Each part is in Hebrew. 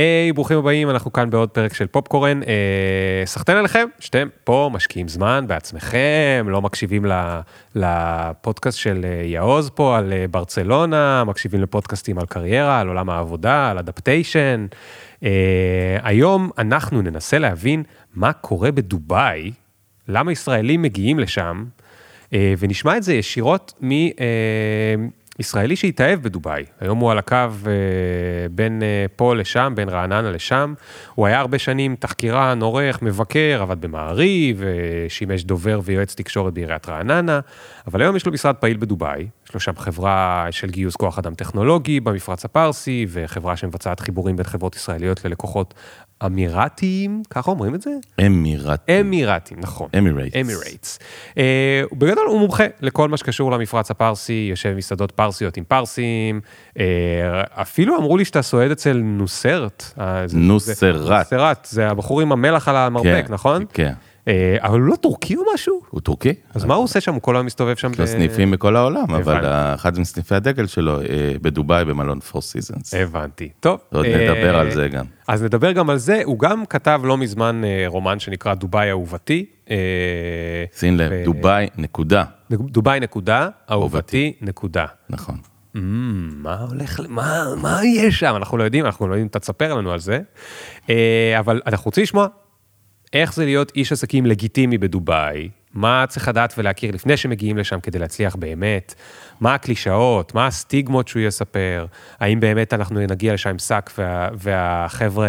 היי, ברוכים הבאים, אנחנו כאן בעוד פרק של פופקורן. אה, סחטיין עליכם, שאתם פה משקיעים זמן בעצמכם, לא מקשיבים לפודקאסט של אה, יעוז פה על אה, ברצלונה, מקשיבים לפודקאסטים על קריירה, על עולם העבודה, על אדפטיישן. היום אנחנו ננסה להבין מה קורה בדובאי, למה ישראלים מגיעים לשם, ונשמע את זה ישירות מ... ישראלי שהתאהב בדובאי, היום הוא על הקו אה, בין אה, פה לשם, בין רעננה לשם. הוא היה הרבה שנים תחקירן, עורך, מבקר, עבד במעריב, שימש דובר ויועץ תקשורת בעיריית רעננה, אבל היום יש לו משרד פעיל בדובאי, יש לו שם חברה של גיוס כוח אדם טכנולוגי במפרץ הפרסי, וחברה שמבצעת חיבורים בין חברות ישראליות ללקוחות אמירתיים, ככה אומרים את זה? אמירתים. אמירתים, נכון. אמירייטס. אמירייטס. אה, בגדול הוא מומחה לכל מה שקשור למפרץ הפרסי, יושב במסעדות פרסיות עם פרסים, אה, אפילו אמרו לי שאתה סועד אצל נוסרת. אה, נוסרת. נוסרת, זה הבחור עם המלח על המרפק, כן, נכון? כן. אה, אבל הוא לא טורקי או משהו? הוא טורקי. אז מה הוא עושה שם? הוא כל היום מסתובב שם? יש לו סניפים בכל העולם, אבל אחד מסניפי הדגל שלו בדובאי במלון Four Seasons. הבנתי. טוב. עוד נדבר על זה גם. אז נדבר גם על זה, הוא גם כתב לא מזמן רומן שנקרא דובאי אהובתי. שים לב, דובאי נקודה. דובאי נקודה, אהובתי נקודה. נכון. מה הולך, מה, מה יש שם? אנחנו לא יודעים, אנחנו לא יודעים, אתה תספר לנו על זה. אבל אנחנו רוצים לשמוע איך זה להיות איש עסקים לגיטימי בדובאי, מה צריך לדעת ולהכיר לפני שמגיעים לשם כדי להצליח באמת, מה הקלישאות, מה הסטיגמות שהוא יספר, האם באמת אנחנו נגיע לשם עם שק וה, והחבר'ה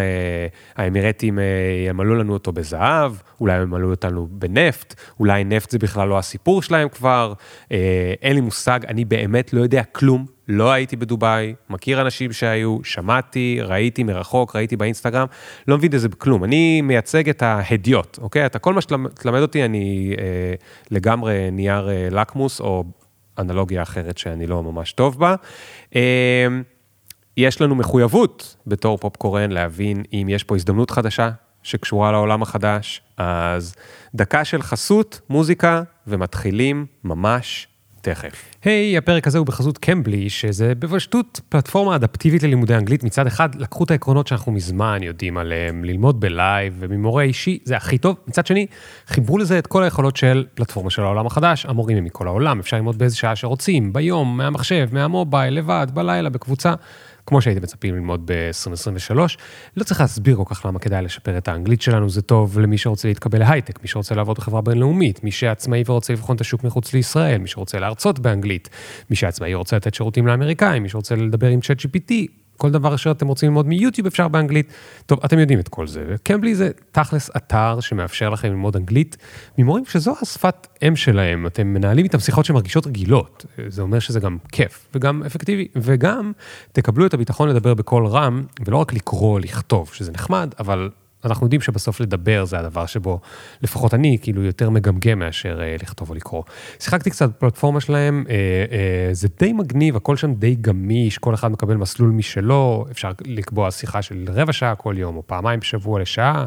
האמירטים אה, ימלאו לנו אותו בזהב, אולי הם ימלאו אותנו בנפט, אולי נפט זה בכלל לא הסיפור שלהם כבר, אה, אין לי מושג, אני באמת לא יודע כלום, לא הייתי בדובאי, מכיר אנשים שהיו, שמעתי, ראיתי מרחוק, ראיתי באינסטגרם, לא מבין את זה בכלום. אני מייצג את ההדיוט, אוקיי? אתה, כל מה שתלמד אותי, אני אה, לגמרי נייר אה, לקמוס, או אנלוגיה אחרת שאני לא ממש טוב בה. אה, יש לנו מחויבות בתור פופקורן להבין אם יש פה הזדמנות חדשה שקשורה לעולם החדש, אז דקה של חסות, מוזיקה, ומתחילים ממש תכף. היי, hey, הפרק הזה הוא בחסות קמבלי, שזה בפשטות פלטפורמה אדפטיבית ללימודי אנגלית. מצד אחד, לקחו את העקרונות שאנחנו מזמן יודעים עליהם, ללמוד בלייב וממורה אישי, זה הכי טוב. מצד שני, חיברו לזה את כל היכולות של פלטפורמה של העולם החדש, המורים הם מכל העולם, אפשר ללמוד באיזה שעה שרוצים, ביום, מהמחשב, מהמובייל, לבד, בלילה, בקבוצה. כמו שהייתם מצפים ללמוד ב-2023. לא צריך להסביר כל כך למה כדאי לשפר את האנגלית שלנו, זה טוב למי שרוצה להתקבל להייטק, מי שרוצה לעבוד בחברה בינלאומית, מי שעצמאי ורוצה לבחון את השוק מחוץ לישראל, מי שרוצה להרצות באנגלית, מי שעצמאי רוצה לתת שירותים לאמריקאים, מי שרוצה לדבר עם צ'אט GPT, כל דבר שאתם רוצים ללמוד מיוטיוב אפשר באנגלית. טוב, אתם יודעים את כל זה. קמבלי זה תכלס אתר שמאפשר לכם ללמוד אנגלית ממורים שזו השפת אם שלהם. אתם מנהלים איתם שיחות שמרגישות רגילות. זה אומר שזה גם כיף וגם אפקטיבי, וגם תקבלו את הביטחון לדבר בקול רם, ולא רק לקרוא, לכתוב, שזה נחמד, אבל אנחנו יודעים שבסוף לדבר זה הדבר שבו, לפחות אני, כאילו יותר מגמגם מאשר אה, לכתוב או לקרוא. שיחקתי קצת בפלטפורמה שלהם, אה, אה, זה די מגניב, הכל שם די גמיש, כל אחד מקבל מסלול משלו, אפשר לקבוע שיחה של רבע שעה כל יום, או פעמיים בשבוע לשעה,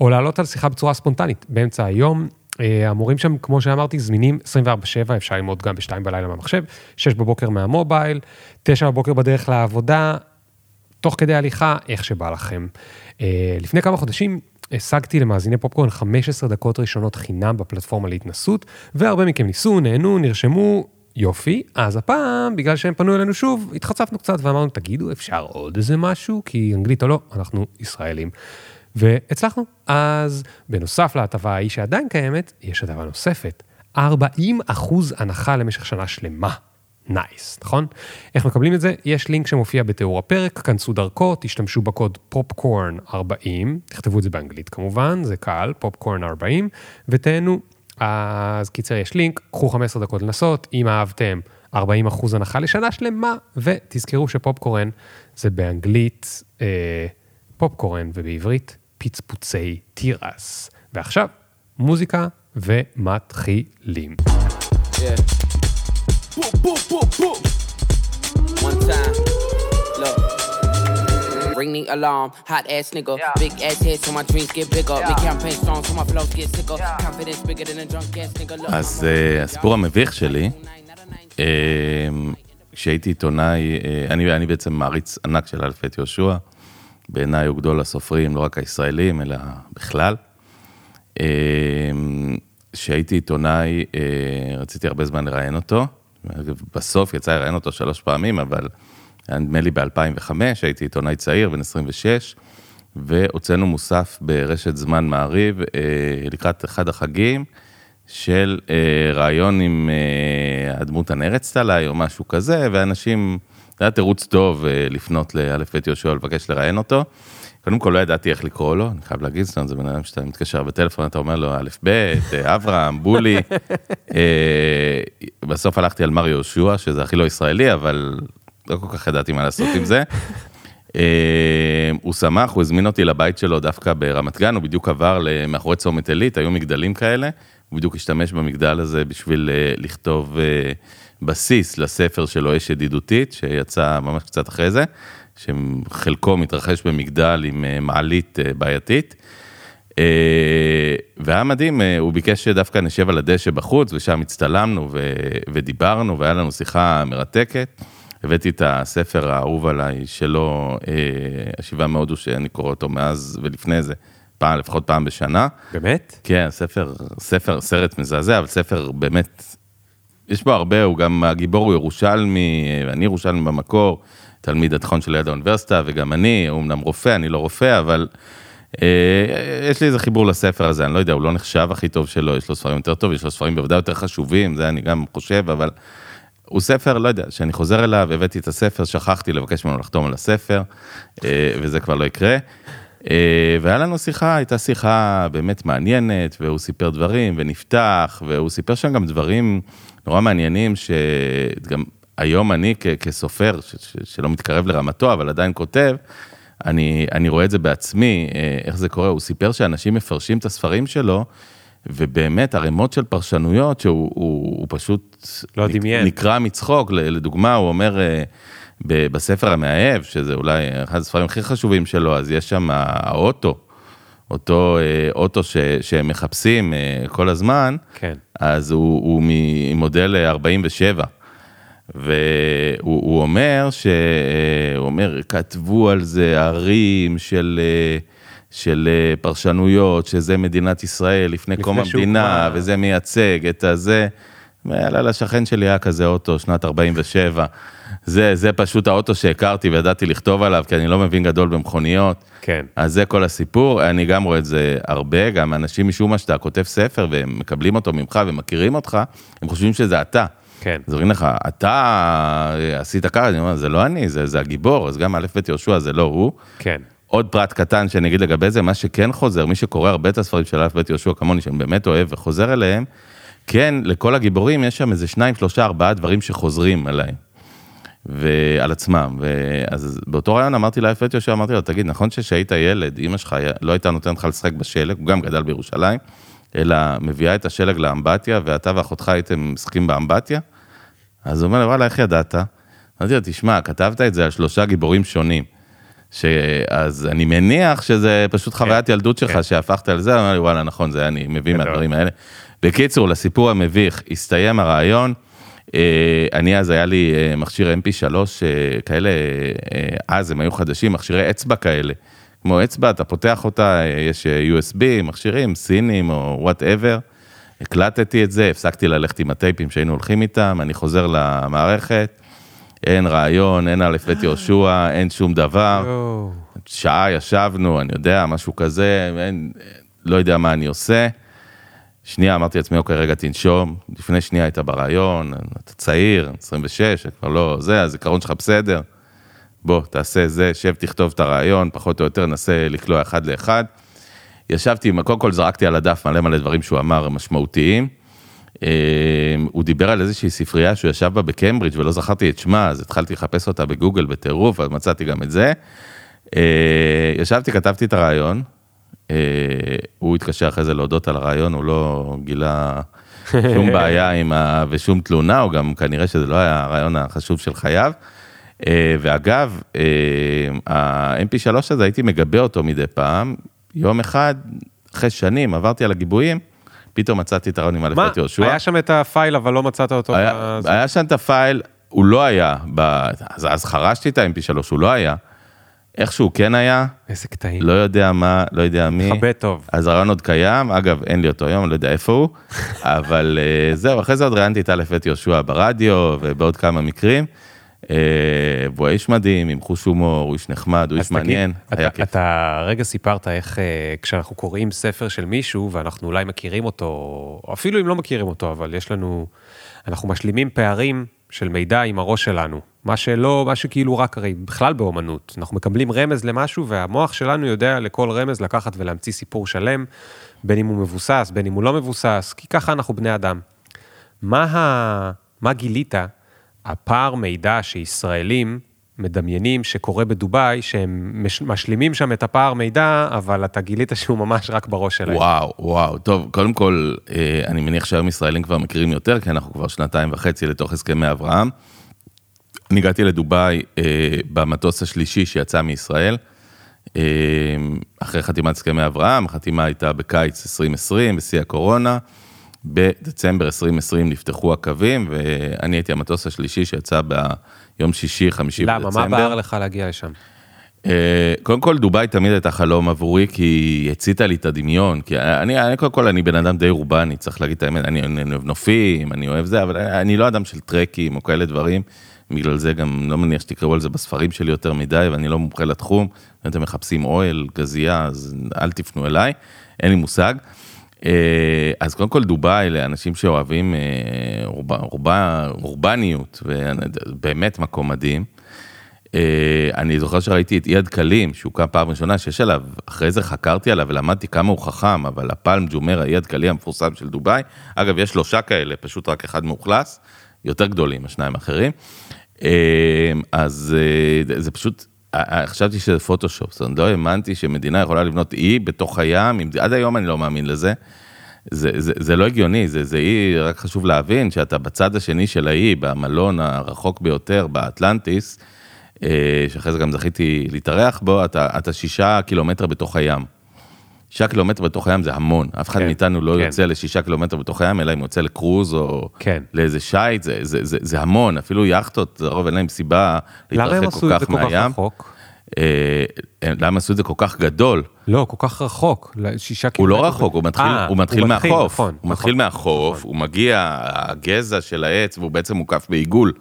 או לעלות על שיחה בצורה ספונטנית באמצע היום. אה, המורים שם, כמו שאמרתי, זמינים 24/7, אפשר ללמוד גם ב-2 בלילה מהמחשב, 6 בבוקר מהמובייל, 9 בבוקר בדרך לעבודה, תוך כדי הליכה, איך שבא לכם. אה, לפני כמה חודשים השגתי למאזיני פופקורן 15 דקות ראשונות חינם בפלטפורמה להתנסות, והרבה מכם ניסו, נהנו, נרשמו, יופי. אז הפעם, בגלל שהם פנו אלינו שוב, התחצפנו קצת ואמרנו, תגידו, אפשר עוד איזה משהו? כי אנגלית או לא, אנחנו ישראלים. והצלחנו. אז בנוסף להטבה ההיא שעדיין קיימת, יש הטבה נוספת. 40 אחוז הנחה למשך שנה שלמה. nice, nice, נכון? איך מקבלים את זה? יש לינק שמופיע בתיאור הפרק, כנסו דרכו, תשתמשו בקוד פופקורן 40, תכתבו את זה באנגלית כמובן, זה קל, פופקורן 40, ותהנו. אז קיצר, יש לינק, קחו 15 דקות לנסות, אם אהבתם, 40 אחוז הנחה לשנה שלמה, ותזכרו שפופקורן זה באנגלית אה, פופקורן ובעברית פצפוצי תירס. ועכשיו, מוזיקה ומתחילים. Yeah. Boom, boom, boom, boom. One time, look. Ring the alarm, hot ass nigga. Yeah. Big ass head so my dreams get bigger. Yeah. Big campaign strong so my flows get sicker. Yeah. Confidence bigger than a drunk ass nigga. Look, אז הסיפור המביך שלי, כשהייתי עיתונאי, אני, אני בעצם מעריץ ענק של אלפית יהושע. בעיניי הוא גדול הסופרים, לא רק הישראלים, אלא בכלל. כשהייתי עיתונאי, רציתי הרבה זמן לראיין אותו. בסוף יצא לראיין אותו שלוש פעמים, אבל נדמה לי ב-2005, הייתי עיתונאי צעיר, בן 26, והוצאנו מוסף ברשת זמן מעריב לקראת אחד החגים. של אה, רעיון עם אה, הדמות הנערצת עליי או משהו כזה, ואנשים, זה היה תירוץ טוב אה, לפנות לאלף בית יהושע לבקש לראיין אותו. קודם כל לא ידעתי איך לקרוא לו, אני חייב להגיד, זאת אומרת, זה בן אדם שאתה מתקשר בטלפון, אתה אומר לו א', ב', אה, אברהם, בולי. אה, בסוף הלכתי על מר יהושע, שזה הכי לא ישראלי, אבל לא כל כך ידעתי מה לעשות עם זה. אה, הוא שמח, הוא הזמין אותי לבית שלו דווקא ברמת גן, הוא בדיוק עבר מאחורי צומת עילית, היו מגדלים כאלה. הוא בדיוק השתמש במגדל הזה בשביל לכתוב בסיס לספר שלו, אש ידידותית, שיצא ממש קצת אחרי זה, שחלקו מתרחש במגדל עם אה, מעלית בעייתית. והיה מדהים, הוא ביקש שדווקא נשב על הדשא בחוץ, ושם הצטלמנו ודיברנו, והיה לנו שיחה מרתקת. הבאתי את הספר האהוב עליי שלו, השיבה מהודו, שאני קורא אותו מאז ולפני זה, פעם, לפחות פעם בשנה. באמת? כן, ספר, ספר, סרט מזעזע, אבל ספר באמת, יש בו הרבה, הוא גם, הגיבור הוא ירושלמי, אני ירושלמי במקור, תלמיד התיכון של יד האוניברסיטה, וגם אני, הוא אמנם רופא, אני לא רופא, אבל אה, יש לי איזה חיבור לספר הזה, אני לא יודע, הוא לא נחשב הכי טוב שלו, יש לו ספרים יותר טובים, יש לו ספרים בוודאי יותר חשובים, זה אני גם חושב, אבל הוא ספר, לא יודע, שאני חוזר אליו, הבאתי את הספר, שכחתי לבקש ממנו לחתום על הספר, אה, וזה כבר לא יקרה. אה, והיה לנו שיחה, הייתה שיחה באמת מעניינת, והוא סיפר דברים ונפתח, והוא סיפר שם גם דברים נורא מעניינים, שגם היום אני כסופר, שלא מתקרב לרמתו, אבל עדיין כותב, אני, אני רואה את זה בעצמי, אה, איך זה קורה, הוא סיפר שאנשים מפרשים את הספרים שלו, ובאמת ערימות של פרשנויות שהוא הוא, הוא פשוט לא דמיין. נקרע מצחוק, לדוגמה הוא אומר אה, בספר המאהב, שזה אולי אחד הספרים הכי חשובים שלו, אז יש שם האוטו, אותו אה, אוטו ש, שהם מחפשים כל הזמן, כן. אז הוא, הוא ממודל 47. והוא אומר ש... אה, הוא אומר, כתבו על זה ערים של, של פרשנויות, שזה מדינת ישראל לפני קום המדינה, וזה מייצג את הזה. ויאללה, לשכן שלי היה כזה אוטו, שנת 47. זה, זה פשוט האוטו שהכרתי וידעתי לכתוב עליו, כי אני לא מבין גדול במכוניות. כן. אז זה כל הסיפור, אני גם רואה את זה הרבה, גם אנשים משום מה שאתה כותב ספר והם מקבלים אותו ממך ומכירים אותך, הם חושבים שזה אתה. כן. אז אומרים לך, אתה עשית ככה, אני אומר, זה לא אני, זה, זה הגיבור, אז גם א' ב' יהושע זה לא הוא. כן. עוד פרט קטן שאני אגיד לגבי זה, מה שכן חוזר, מי שקורא הרבה את הספרים של א' ב' יהושע כמוני, שאני באמת אוהב וחוזר אליהם, כן, לכל הגיבורים יש שם איזה שניים, שלושה, ארבעה דברים שחוזרים עליהם. ועל עצמם, ואז באותו רעיון אמרתי לאף יהושע, אמרתי לו, תגיד, נכון שכשהיית ילד, אמא שלך לא הייתה נותנת לך לשחק בשלג, הוא גם גדל בירושלים, אלא מביאה את השלג לאמבטיה, ואתה ואחותך הייתם משחקים באמבטיה? אז הוא אומר לי, וואלה, איך ידעת? אמרתי לו, תשמע, כתבת את זה על שלושה גיבורים שונים. אז אני מניח שזה פשוט חוויית כן, ילדות שלך כן. שהפכת על זה, אמר לי, וואלה, נכון, זה אני מבין מהדברים האלה. בקיצור, לסיפור המביך, הסתיים הרעיון. אה, אני אז היה לי אה, מכשיר mp3 אה, כאלה, אז הם היו חדשים, מכשירי אצבע כאלה. כמו אצבע, אתה פותח אותה, יש USB, מכשירים, סינים או וואטאבר. הקלטתי את זה, הפסקתי ללכת עם הטייפים שהיינו הולכים איתם, אני חוזר למערכת, אין רעיון, אין א' ב' יהושע, אין שום דבר. שעה ישבנו, אני יודע, משהו כזה, אין, לא יודע מה אני עושה. שנייה אמרתי לעצמי, אוקיי, רגע, תנשום, לפני שנייה היית ברעיון, אתה צעיר, 26, כבר לא, זה, הזיכרון שלך בסדר. בוא, תעשה זה, שב, תכתוב את הרעיון, פחות או יותר, נסה לקלוע אחד לאחד. ישבתי, קודם כל זרקתי על הדף מלא מלא דברים שהוא אמר משמעותיים. אה, הוא דיבר על איזושהי ספרייה שהוא ישב בה בקיימברידג' ולא זכרתי את שמה, אז התחלתי לחפש אותה בגוגל בטירוף, אז מצאתי גם את זה. אה, ישבתי, כתבתי את הרעיון, אה, הוא התקשר אחרי זה להודות על הרעיון, הוא לא גילה שום בעיה עם ה... ושום תלונה, הוא גם כנראה שזה לא היה הרעיון החשוב של חייו. ואגב, אה, ה-MP3 הזה, הייתי מגבה אותו מדי פעם. יום אחד, אחרי שנים, עברתי על הגיבויים, פתאום מצאתי את הרעיון עם א' ב' יהושע. היה שם את הפייל, אבל לא מצאת אותו. היה, היה שם את הפייל, הוא לא היה, ב... אז, אז חרשתי את ה-MP3, הוא לא היה. איכשהו כן היה, איזה קטעים. לא יודע מה, לא יודע מי. מכבד טוב. אז הרעיון עוד קיים, אגב, אין לי אותו היום, לא יודע איפה הוא, אבל אה, זהו, אחרי זה עוד ראיינתי את א' ב' יהושע ברדיו, ובעוד כמה מקרים. אה, והוא איש מדהים, עם חוש הומור, הוא איש נחמד, הוא איש תגיד, מעניין, היה אתה, כיף. אתה רגע סיפרת איך אה, כשאנחנו קוראים ספר של מישהו, ואנחנו אולי מכירים אותו, או אפילו אם לא מכירים אותו, אבל יש לנו, אנחנו משלימים פערים של מידע עם הראש שלנו. מה שלא, מה שכאילו רק, הרי בכלל באומנות, אנחנו מקבלים רמז למשהו, והמוח שלנו יודע לכל רמז לקחת ולהמציא סיפור שלם, בין אם הוא מבוסס, בין אם הוא לא מבוסס, כי ככה אנחנו בני אדם. מה, ה... מה גילית, הפער מידע שישראלים מדמיינים שקורה בדובאי, שהם מש... משלימים שם את הפער מידע, אבל אתה גילית שהוא ממש רק בראש שלהם. וואו, וואו, טוב, קודם כל, אה, אני מניח שהיום ישראלים כבר מכירים יותר, כי אנחנו כבר שנתיים וחצי לתוך הסכמי אברהם. אני הגעתי לדובאי אה, במטוס השלישי שיצא מישראל, אה, אחרי חתימת הסכמי אברהם, החתימה הייתה בקיץ 2020, בשיא הקורונה. בדצמבר 2020 נפתחו הקווים, ואני הייתי המטוס השלישי שיצא ביום שישי, חמישי למה? בדצמבר. מה בער לך להגיע לשם? אה, קודם כל דובאי תמיד הייתה חלום עבורי כי היא הציתה לי את הדמיון כי אני, אני קודם כל אני בן אדם די אורבני צריך להגיד את האמת אני, אני אוהב נופים אני אוהב זה אבל אני, אני לא אדם של טרקים או כאלה דברים בגלל זה גם לא מניח שתקראו על זה בספרים שלי יותר מדי ואני לא מומחה לתחום אם אתם מחפשים אוהל גזייה אז אל תפנו אליי אין לי מושג. אה, אז קודם כל דובאי לאנשים שאוהבים אה, אורב, אורב, אורבניות ובאמת מקום מדהים. אה, אני זוכר שראיתי את אי הדקלים, שהוקם פעם ראשונה, שיש עליו, אחרי זה חקרתי עליו ולמדתי כמה הוא חכם, אבל הפלם ג'ומר, האי הדקלי המפורסם של דובאי, אגב, יש שלושה כאלה, פשוט רק אחד מאוכלס, יותר גדולים, השניים האחרים. אה, אז אה, זה פשוט, חשבתי שזה פוטושופ, זאת אומרת, לא האמנתי שמדינה יכולה לבנות אי בתוך הים, עד היום אני לא מאמין לזה. זה, זה, זה לא הגיוני, זה, זה אי, רק חשוב להבין שאתה בצד השני של האי, במלון הרחוק ביותר, באטלנטיס, שאחרי זה גם זכיתי להתארח בו, אתה, אתה שישה קילומטר בתוך הים. שישה קילומטר בתוך הים זה המון, אף אחד כן, מאיתנו לא כן. יוצא לשישה קילומטר בתוך הים, אלא אם יוצא לקרוז או כן. לאיזה שייט, זה, זה, זה, זה המון, אפילו יאכטות, לרוב אין להם סיבה למה הם להתרחק עשו כל את זה כך כל כך מהים. רחוק? אה, למה עשו את זה כל כך גדול? לא, כל כך רחוק, שישה הוא קילומטר. לא רחוק, הוא מתחיל, אה, הוא מתחיל מהחוף, נכון, הוא מתחיל נכון. מהחוף, הוא מגיע, הגזע של העץ, והוא בעצם מוקף בעיגול,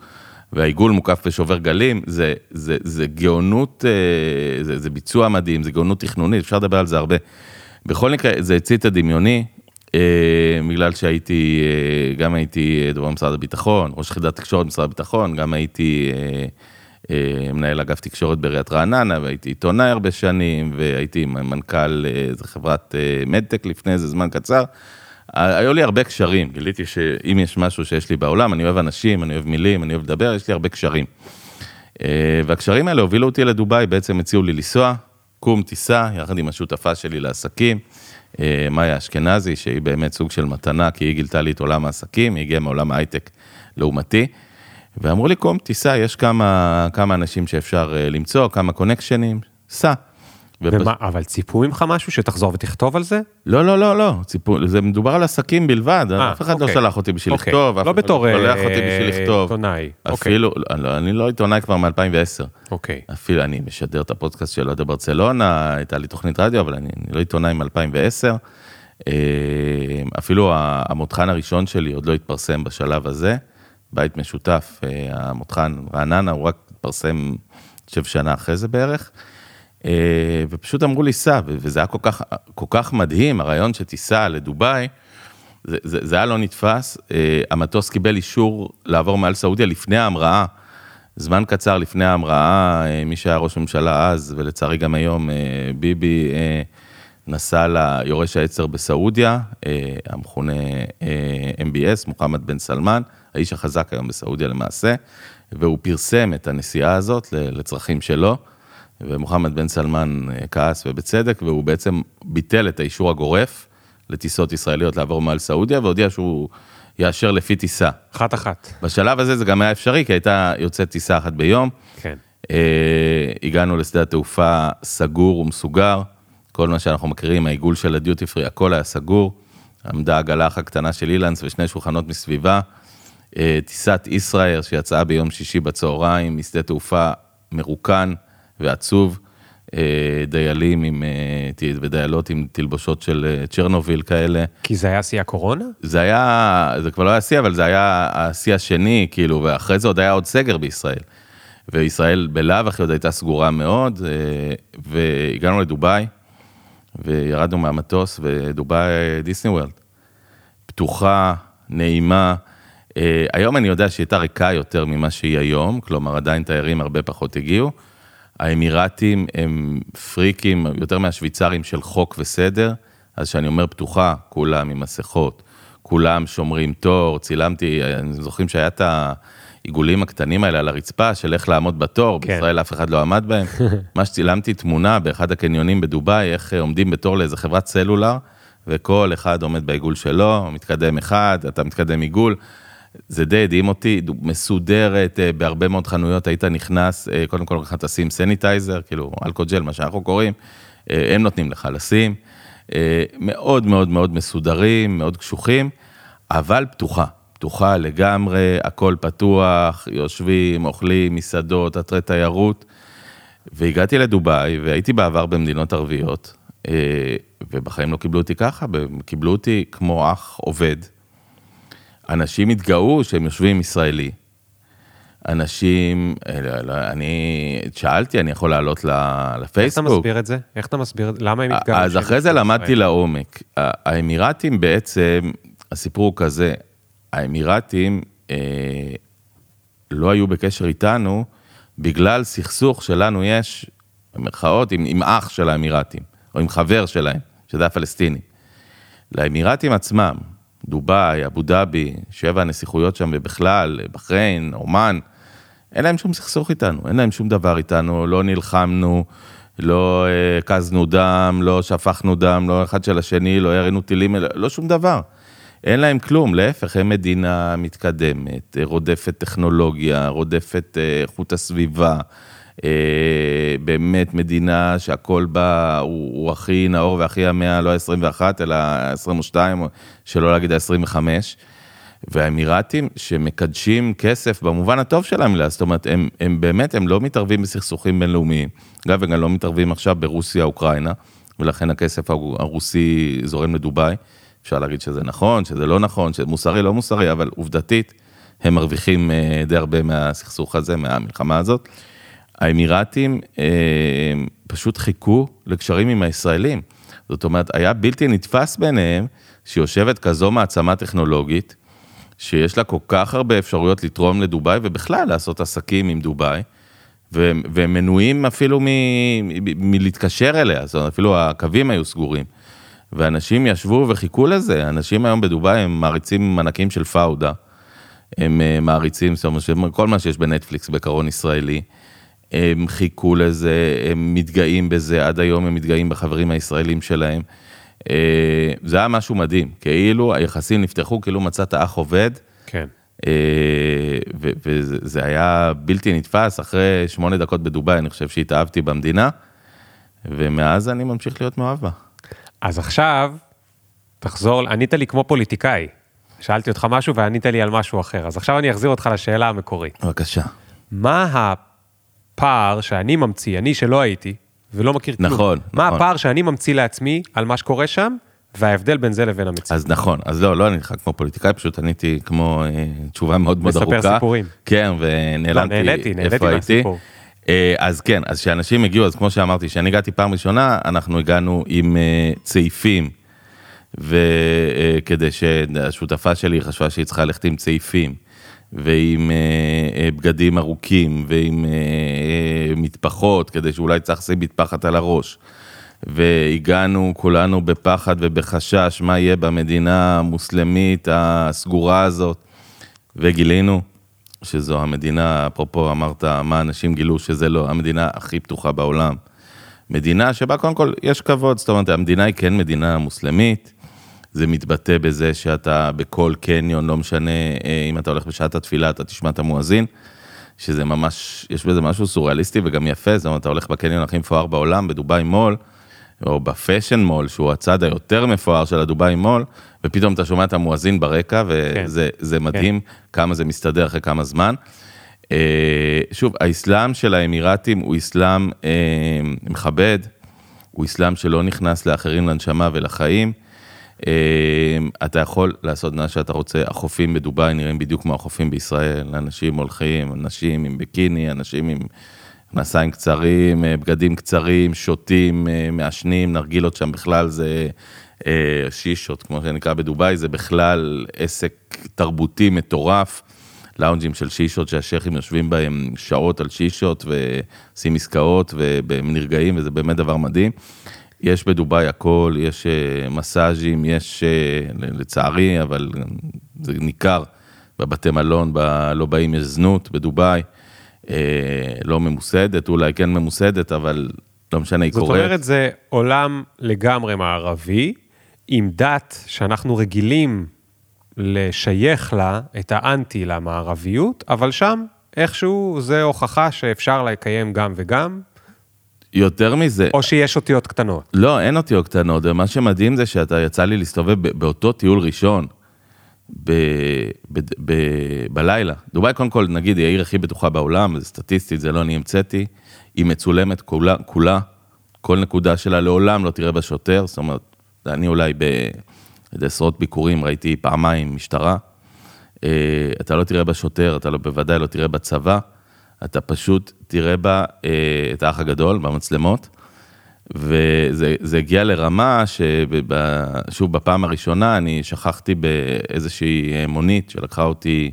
והעיגול מוקף בשובר גלים, זה, זה, זה גאונות, אה, זה, זה ביצוע מדהים, זה גאונות תכנונית, אפשר לדבר על זה הרבה. בכל מקרה, זה הצית הדמיוני, אה, בגלל שהייתי, אה, גם הייתי דובר משרד הביטחון, ראש יחידת תקשורת במשרד הביטחון, גם הייתי אה, אה, מנהל אגף תקשורת בעיריית רעננה, והייתי עיתונאי הרבה שנים, והייתי מנכ"ל איזה חברת אה, מדטק לפני איזה זמן קצר. היו לי הרבה קשרים, גיליתי שאם יש משהו שיש לי בעולם, אני אוהב אנשים, אני אוהב מילים, אני אוהב לדבר, יש לי הרבה קשרים. אה, והקשרים האלה הובילו אותי לדובאי, בעצם הציעו לי לנסוע, קום טיסה, יחד עם השותפה שלי לעסקים, אה, מאיה אשכנזי, שהיא באמת סוג של מתנה, כי היא גילתה לי את עולם העסקים, היא הגיעה מעולם ההייטק לעומתי, ואמרו לי, קום טיסה, יש כמה, כמה אנשים שאפשר אה, למצוא, כמה קונקשנים, סע. ומה, אבל ציפו ממך משהו שתחזור ותכתוב על זה? לא, לא, לא, לא, ציפור, זה מדובר על עסקים בלבד, אה, אף אחד לא אוקיי. שלח אותי בשביל אוקיי. לכתוב, אף לא אחד בתור לא שולח אה, אותי בשביל לכתוב. עיתונאי. אוקיי, אפילו, לא, אני לא עיתונאי כבר מ-2010. אוקיי. אפילו אני משדר את הפודקאסט של אוהדי ברצלונה, הייתה לי תוכנית רדיו, אבל אני, אני לא עיתונאי מ-2010. אפילו ה- המותחן הראשון שלי עוד לא התפרסם בשלב הזה, בית משותף, אה, המותחן רעננה, הוא רק התפרסם, אני חושב, שנה אחרי זה בערך. אה, ופשוט אמרו לי, סע, וזה היה כל כך, כל כך מדהים, הרעיון שתיסע לדובאי, זה, זה, זה היה לא נתפס, אה, המטוס קיבל אישור לעבור מעל סעודיה לפני ההמראה. זמן קצר לפני ההמראה, אה, מי שהיה ראש ממשלה אז, ולצערי גם היום, ביבי נסע ליורש העצר בסעודיה, המכונה MBS, מוחמד בן סלמן, האיש החזק היום בסעודיה למעשה, והוא פרסם את הנסיעה הזאת לצרכים שלו, ומוחמד בן סלמן אה, כעס ובצדק, והוא בעצם ביטל את האישור הגורף לטיסות ישראליות לעבור מעל סעודיה, והודיע שהוא יאשר לפי טיסה. אחת אחת. בשלב הזה זה גם היה אפשרי, כי הייתה יוצאת טיסה אחת ביום. כן. אה, הגענו לשדה התעופה סגור ומסוגר, כל מה שאנחנו מכירים, העיגול של הדיוטי פרי, הכל היה סגור. עמדה הגלח הקטנה של אילנס ושני שולחנות מסביבה. אה, טיסת ישראייר שיצאה ביום שישי בצהריים משדה תעופה מרוקן ועצוב. אה, דיילים עם, אה, ודיילות עם תלבושות של אה, צ'רנוביל כאלה. כי זה היה שיא הקורונה? זה היה, זה כבר לא היה שיא, אבל זה היה השיא השני, כאילו, ואחרי זה עוד היה עוד סגר בישראל. וישראל בלאו הכי עוד הייתה סגורה מאוד, והגענו לדובאי, וירדנו מהמטוס, ודובאי דיסני וורלד. פתוחה, נעימה. היום אני יודע שהיא הייתה ריקה יותר ממה שהיא היום, כלומר עדיין תיירים הרבה פחות הגיעו. האמירתים הם פריקים יותר מהשוויצרים של חוק וסדר, אז כשאני אומר פתוחה, כולם עם מסכות, כולם שומרים תור, צילמתי, זוכרים שהיה את העיגולים הקטנים האלה על הרצפה של איך לעמוד בתור, כן. בישראל אף אחד לא עמד בהם. מה שצילמתי תמונה באחד הקניונים בדובאי, איך אה, עומדים בתור לאיזה חברת סלולר, וכל אחד עומד בעיגול שלו, מתקדם אחד, אתה מתקדם עיגול. זה די הדהים אותי, מסודרת, אה, בהרבה מאוד חנויות היית נכנס, אה, קודם כל לך תשים sanitizer, כאילו אלכוג'ל, מה שאנחנו קוראים, אה, הם נותנים לך לשים. מאוד מאוד מאוד מסודרים, מאוד קשוחים, אבל פתוחה, פתוחה לגמרי, הכל פתוח, יושבים, אוכלים, מסעדות, אתרי תיירות. והגעתי לדובאי, והייתי בעבר במדינות ערביות, ובחיים לא קיבלו אותי ככה, קיבלו אותי כמו אח עובד. אנשים התגאו שהם יושבים עם ישראלי. אנשים, אה, לא, לא, אני שאלתי, אני יכול לעלות ל- איך אתה לפייסבוק? מסביר את זה? איך אתה מסביר את זה? למה הם התגאו? אז אחרי זה למדתי? לעומק. האמירתים בעצם, הסיפור הוא כזה, האמירתים אה, לא היו בקשר איתנו בגלל סכסוך שלנו יש, במרכאות, עם, עם אח של האמירתים, או עם חבר שלהם, שזה הפלסטיני. לאמירתים עצמם, דובאי, אבו דאבי, שבע הנסיכויות שם ובכלל, בחריין, אומן, אין להם שום סכסוך איתנו, אין להם שום דבר איתנו, לא נלחמנו, לא אה, הקזנו דם, לא שפכנו דם, לא אחד של השני, לא ירינו טילים, לא שום דבר. אין להם כלום, להפך, הם מדינה מתקדמת, אה, רודפת טכנולוגיה, רודפת אה, איכות הסביבה, אה, באמת מדינה שהכל בה הוא, הוא הכי נאור והכי המאה, לא ה-21, אלא ה-22, שלא להגיד ה-25. והאמירתים שמקדשים כסף במובן הטוב של המילה, זאת אומרת, הם, הם באמת, הם לא מתערבים בסכסוכים בינלאומיים. אגב, הם גם לא מתערבים עכשיו ברוסיה-אוקראינה, ולכן הכסף הרו- הרוסי זורם לדובאי. אפשר להגיד שזה נכון, שזה לא נכון, שזה מוסרי, לא מוסרי, אבל עובדתית, הם מרוויחים אה, די הרבה מהסכסוך הזה, מהמלחמה הזאת. האמירתים אה, פשוט חיכו לקשרים עם הישראלים. זאת אומרת, היה בלתי נתפס ביניהם שיושבת כזו מעצמה טכנולוגית, שיש לה כל כך הרבה אפשרויות לתרום לדובאי ובכלל לעשות עסקים עם דובאי, והם, מנועים אפילו מ, מ, מלהתקשר אליה, זאת אומרת, אפילו הקווים היו סגורים. ואנשים ישבו וחיכו לזה, אנשים היום בדובאי הם מעריצים ענקים של פאודה, הם אה, מעריצים, זאת אומרת, כל מה שיש בנטפליקס בקרון ישראלי, הם חיכו לזה, הם מתגאים בזה, עד היום הם מתגאים בחברים הישראלים שלהם. אה, זה היה משהו מדהים, כאילו היחסים נפתחו, כאילו מצאת אח עובד, כן. אה, ו- וזה זה היה בלתי נתפס, אחרי שמונה דקות בדובאי, אני חושב שהתאהבתי במדינה, ומאז אני ממשיך להיות מאוהב בה. אז עכשיו, תחזור, ענית לי כמו פוליטיקאי. שאלתי אותך משהו וענית לי על משהו אחר. אז עכשיו אני אחזיר אותך לשאלה המקורית. בבקשה. מה הפער שאני ממציא, אני שלא הייתי, ולא מכיר כלום, נכון, מה נכון. הפער שאני ממציא לעצמי על מה שקורה שם, וההבדל בין זה לבין המציאות? אז נכון, אז לא, לא עניתי לך כמו פוליטיקאי, פשוט עניתי כמו אה, תשובה מאוד מאוד מספר ארוכה. סיפורים. כן, לא, ונעלמתי נהניתי, נהניתי איפה הייתי. אה, אז כן, אז כשאנשים הגיעו, אז כמו שאמרתי, כשאני הגעתי פעם ראשונה, אנחנו הגענו עם אה, צעיפים, וכדי שהשותפה שלי חשבה שהיא צריכה ללכת עם צעיפים, ועם אה, אה, בגדים ארוכים, ועם אה, אה, מטפחות, כדי שאולי צריך לשים מטפחת על הראש. והגענו כולנו בפחד ובחשש מה יהיה במדינה המוסלמית הסגורה הזאת, וגילינו שזו המדינה, אפרופו אמרת מה אנשים גילו שזה לא, המדינה הכי פתוחה בעולם. מדינה שבה קודם כל יש כבוד, זאת אומרת המדינה היא כן מדינה מוסלמית, זה מתבטא בזה שאתה בכל קניון, לא משנה אה, אם אתה הולך בשעת התפילה, אתה תשמע את המואזין, שזה ממש, יש בזה משהו סוריאליסטי וגם יפה, זאת אומרת, אתה הולך בקניון הכי מפואר בעולם, בדובאי מול, או בפשן מול, שהוא הצד היותר מפואר של הדובאי מול, ופתאום אתה שומע את המואזין ברקע, וזה זה מדהים כמה זה מסתדר אחרי כמה זמן. אה, שוב, האסלאם של האמירתים הוא אסלאם אה, מכבד, הוא אסלאם שלא נכנס לאחרים לנשמה ולחיים. אה, אתה יכול לעשות מה שאתה רוצה, החופים בדובאי נראים בדיוק כמו החופים בישראל, אנשים הולכים, אנשים עם ביקיני, אנשים עם מכנסיים קצרים, אה, בגדים קצרים, שותים, אה, מעשנים, נרגילות שם בכלל זה שישות, כמו שנקרא בדובאי, זה בכלל עסק תרבותי מטורף. לאונג'ים של שישות שהשייחים יושבים בהם שעות על שישות ועושים עסקאות והם נרגעים וזה באמת דבר מדהים. יש בדובאי הכל, יש מסאז'ים, יש לצערי, אבל זה ניכר בבתי מלון, ב... לא באים, יש זנות בדובאי. אה, לא ממוסדת, אולי כן ממוסדת, אבל לא משנה, היא קורית. זאת אומרת, זה עולם לגמרי מערבי, עם דת שאנחנו רגילים לשייך לה את האנטי למערביות, אבל שם איכשהו זה הוכחה שאפשר לקיים גם וגם. יותר מזה. או שיש אותיות קטנות. לא, אין אותיות קטנות, ומה שמדהים זה שאתה יצא לי להסתובב באותו טיול ראשון. ב, ב, ב, בלילה. דובאי קודם כל, נגיד, היא העיר הכי בטוחה בעולם, זה סטטיסטית, זה לא אני המצאתי, היא מצולמת כולה, כולה, כל נקודה שלה לעולם לא תראה בה שוטר, זאת אומרת, אני אולי בעשרות ביקורים ראיתי פעמיים משטרה, אה, אתה לא תראה בה שוטר, אתה לא, בוודאי לא תראה בה צבא, אתה פשוט תראה בה אה, את האח הגדול במצלמות. וזה הגיע לרמה ששוב, בפעם הראשונה אני שכחתי באיזושהי מונית שלקחה אותי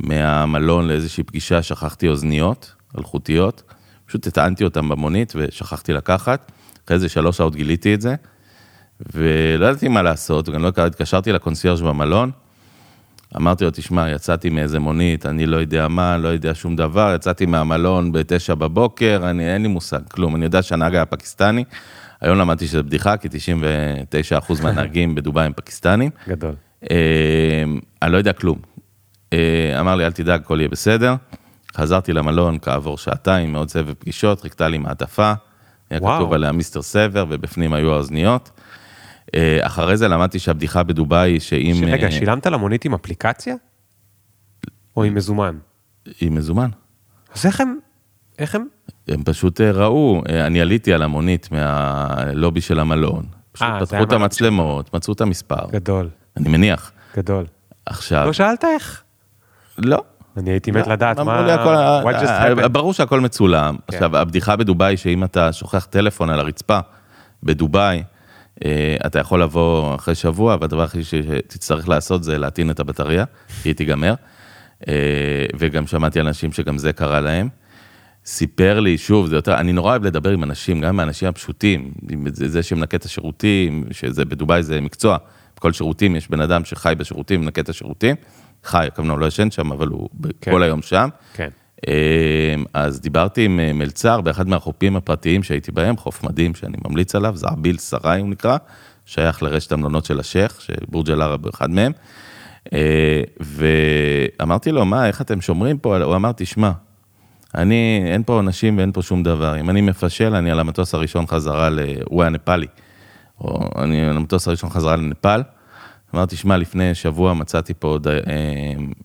מהמלון לאיזושהי פגישה, שכחתי אוזניות אלחוטיות, פשוט הטענתי אותן במונית ושכחתי לקחת, אחרי איזה שלוש שעות גיליתי את זה, ולא ידעתי מה לעשות, וגם לא התקשרתי לקונסיארש במלון, אמרתי לו, תשמע, יצאתי מאיזה מונית, אני לא יודע מה, לא יודע שום דבר, יצאתי מהמלון בתשע בבוקר, אני, אין לי מושג, כלום, אני יודע שהנהג היה פקיסטני, היום למדתי שזה בדיחה, כי 99% מהנהגים בדובאי הם פקיסטנים. גדול. אה, אני לא יודע כלום. אה, אמר לי, אל תדאג, הכל יהיה בסדר. חזרתי למלון כעבור שעתיים, מאוד סבב פגישות, חיכתה לי מעטפה, היה כתוב עליה מיסטר סבר, ובפנים היו האוזניות. אה, אחרי זה למדתי שהבדיחה בדובאי היא שאם... רגע, שילמת למונית עם אפליקציה? או עם מזומן? עם מזומן. אז איך הם... איך הם? הם פשוט ראו, אני עליתי על המונית מהלובי של המלון. פשוט 아, פתחו את המצלמות, מצאו את המספר. גדול. אני מניח. גדול. עכשיו... לא שאלת איך? לא. אני הייתי מת לדעת מה... ברור שהכל מצולם. כן. עכשיו, הבדיחה בדובאי, שאם אתה שוכח טלפון על הרצפה, בדובאי, אה, אתה יכול לבוא אחרי שבוע, והדבר הכי שתצטרך לעשות זה להטעין את הבטריה, כי היא תיגמר. אה, וגם שמעתי אנשים שגם זה קרה להם. סיפר לי, שוב, זה יותר, אני נורא אוהב לדבר עם אנשים, גם עם האנשים הפשוטים, זה, זה שמנקה את השירותים, שזה בדובאי זה מקצוע, בכל שירותים יש בן אדם שחי בשירותים, מנקה את השירותים, חי, כמובן לא ישן שם, אבל הוא כן. כל היום שם. כן. אמ, אז דיברתי עם אה, מלצר באחד מהחופים הפרטיים שהייתי בהם, חוף מדהים שאני ממליץ עליו, זעביל סראי הוא נקרא, שייך לרשת המלונות של השייח, שבורג' אל-ערב הוא אחד מהם. אה, ואמרתי לו, מה, איך אתם שומרים פה? הוא אמר, תשמע, אני, אין פה אנשים ואין פה שום דבר. אם אני מפשל, אני על המטוס הראשון חזרה ל... הוא היה נפאלי. או אני על המטוס הראשון חזרה לנפאל. אמרתי, שמע, לפני שבוע מצאתי פה עוד, אה,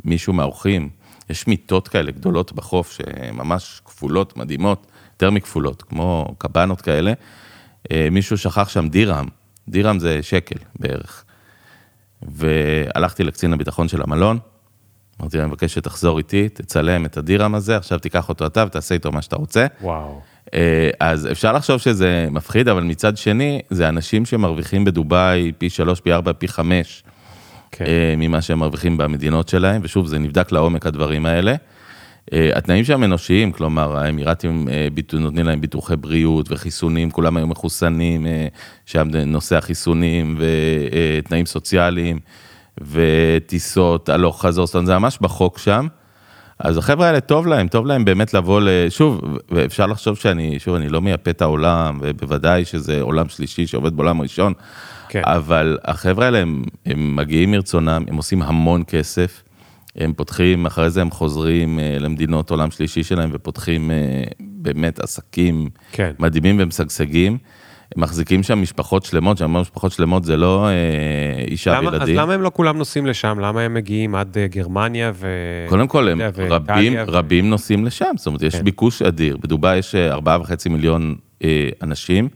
מישהו מהאורחים, יש מיטות כאלה גדולות בחוף, שממש כפולות, מדהימות, יותר מכפולות, כמו קבנות כאלה. אה, מישהו שכח שם דירם, דירם זה שקל בערך. והלכתי לקצין הביטחון של המלון, אמרתי לו, אני מבקש שתחזור איתי, תצלם את הדירם הזה, עכשיו תיקח אותו אתה ותעשה איתו מה שאתה רוצה. וואו. אה, אז אפשר לחשוב שזה מפחיד, אבל מצד שני, זה אנשים שמרוויחים בדובאי פי שלוש, פי ארבע, פי חמש. כן. אה, ממה שהם מרוויחים במדינות שלהם, ושוב, זה נבדק לעומק הדברים האלה. אה, התנאים שם אנושיים, כלומר, האמירתים נותנים להם ביטוחי בריאות וחיסונים, כולם היו מחוסנים, שם נושא החיסונים ותנאים סוציאליים וטיסות הלוך חזור, זאת אומרת, זה ממש בחוק שם. אז החבר'ה האלה טוב להם, טוב להם באמת לבוא, שוב, ואפשר לחשוב שאני, שוב, אני לא מייפה את העולם, ובוודאי שזה עולם שלישי שעובד בעולם ראשון, כן. אבל החבר'ה האלה, הם, הם מגיעים מרצונם, הם עושים המון כסף, הם פותחים, אחרי זה הם חוזרים אה, למדינות עולם שלישי שלהם ופותחים אה, באמת עסקים כן. מדהימים ומשגשגים. הם מחזיקים שם משפחות שלמות, אומר משפחות שלמות זה לא אה, אישה למה, אז וילדים. למה הם לא כולם נוסעים לשם? למה הם מגיעים עד אה, גרמניה ו... קודם כל, הם רבים, ו- רבים נוסעים לשם, זאת אומרת, יש כן. ביקוש אדיר. בדובאי יש אה, ארבעה וחצי מיליון אה, אנשים,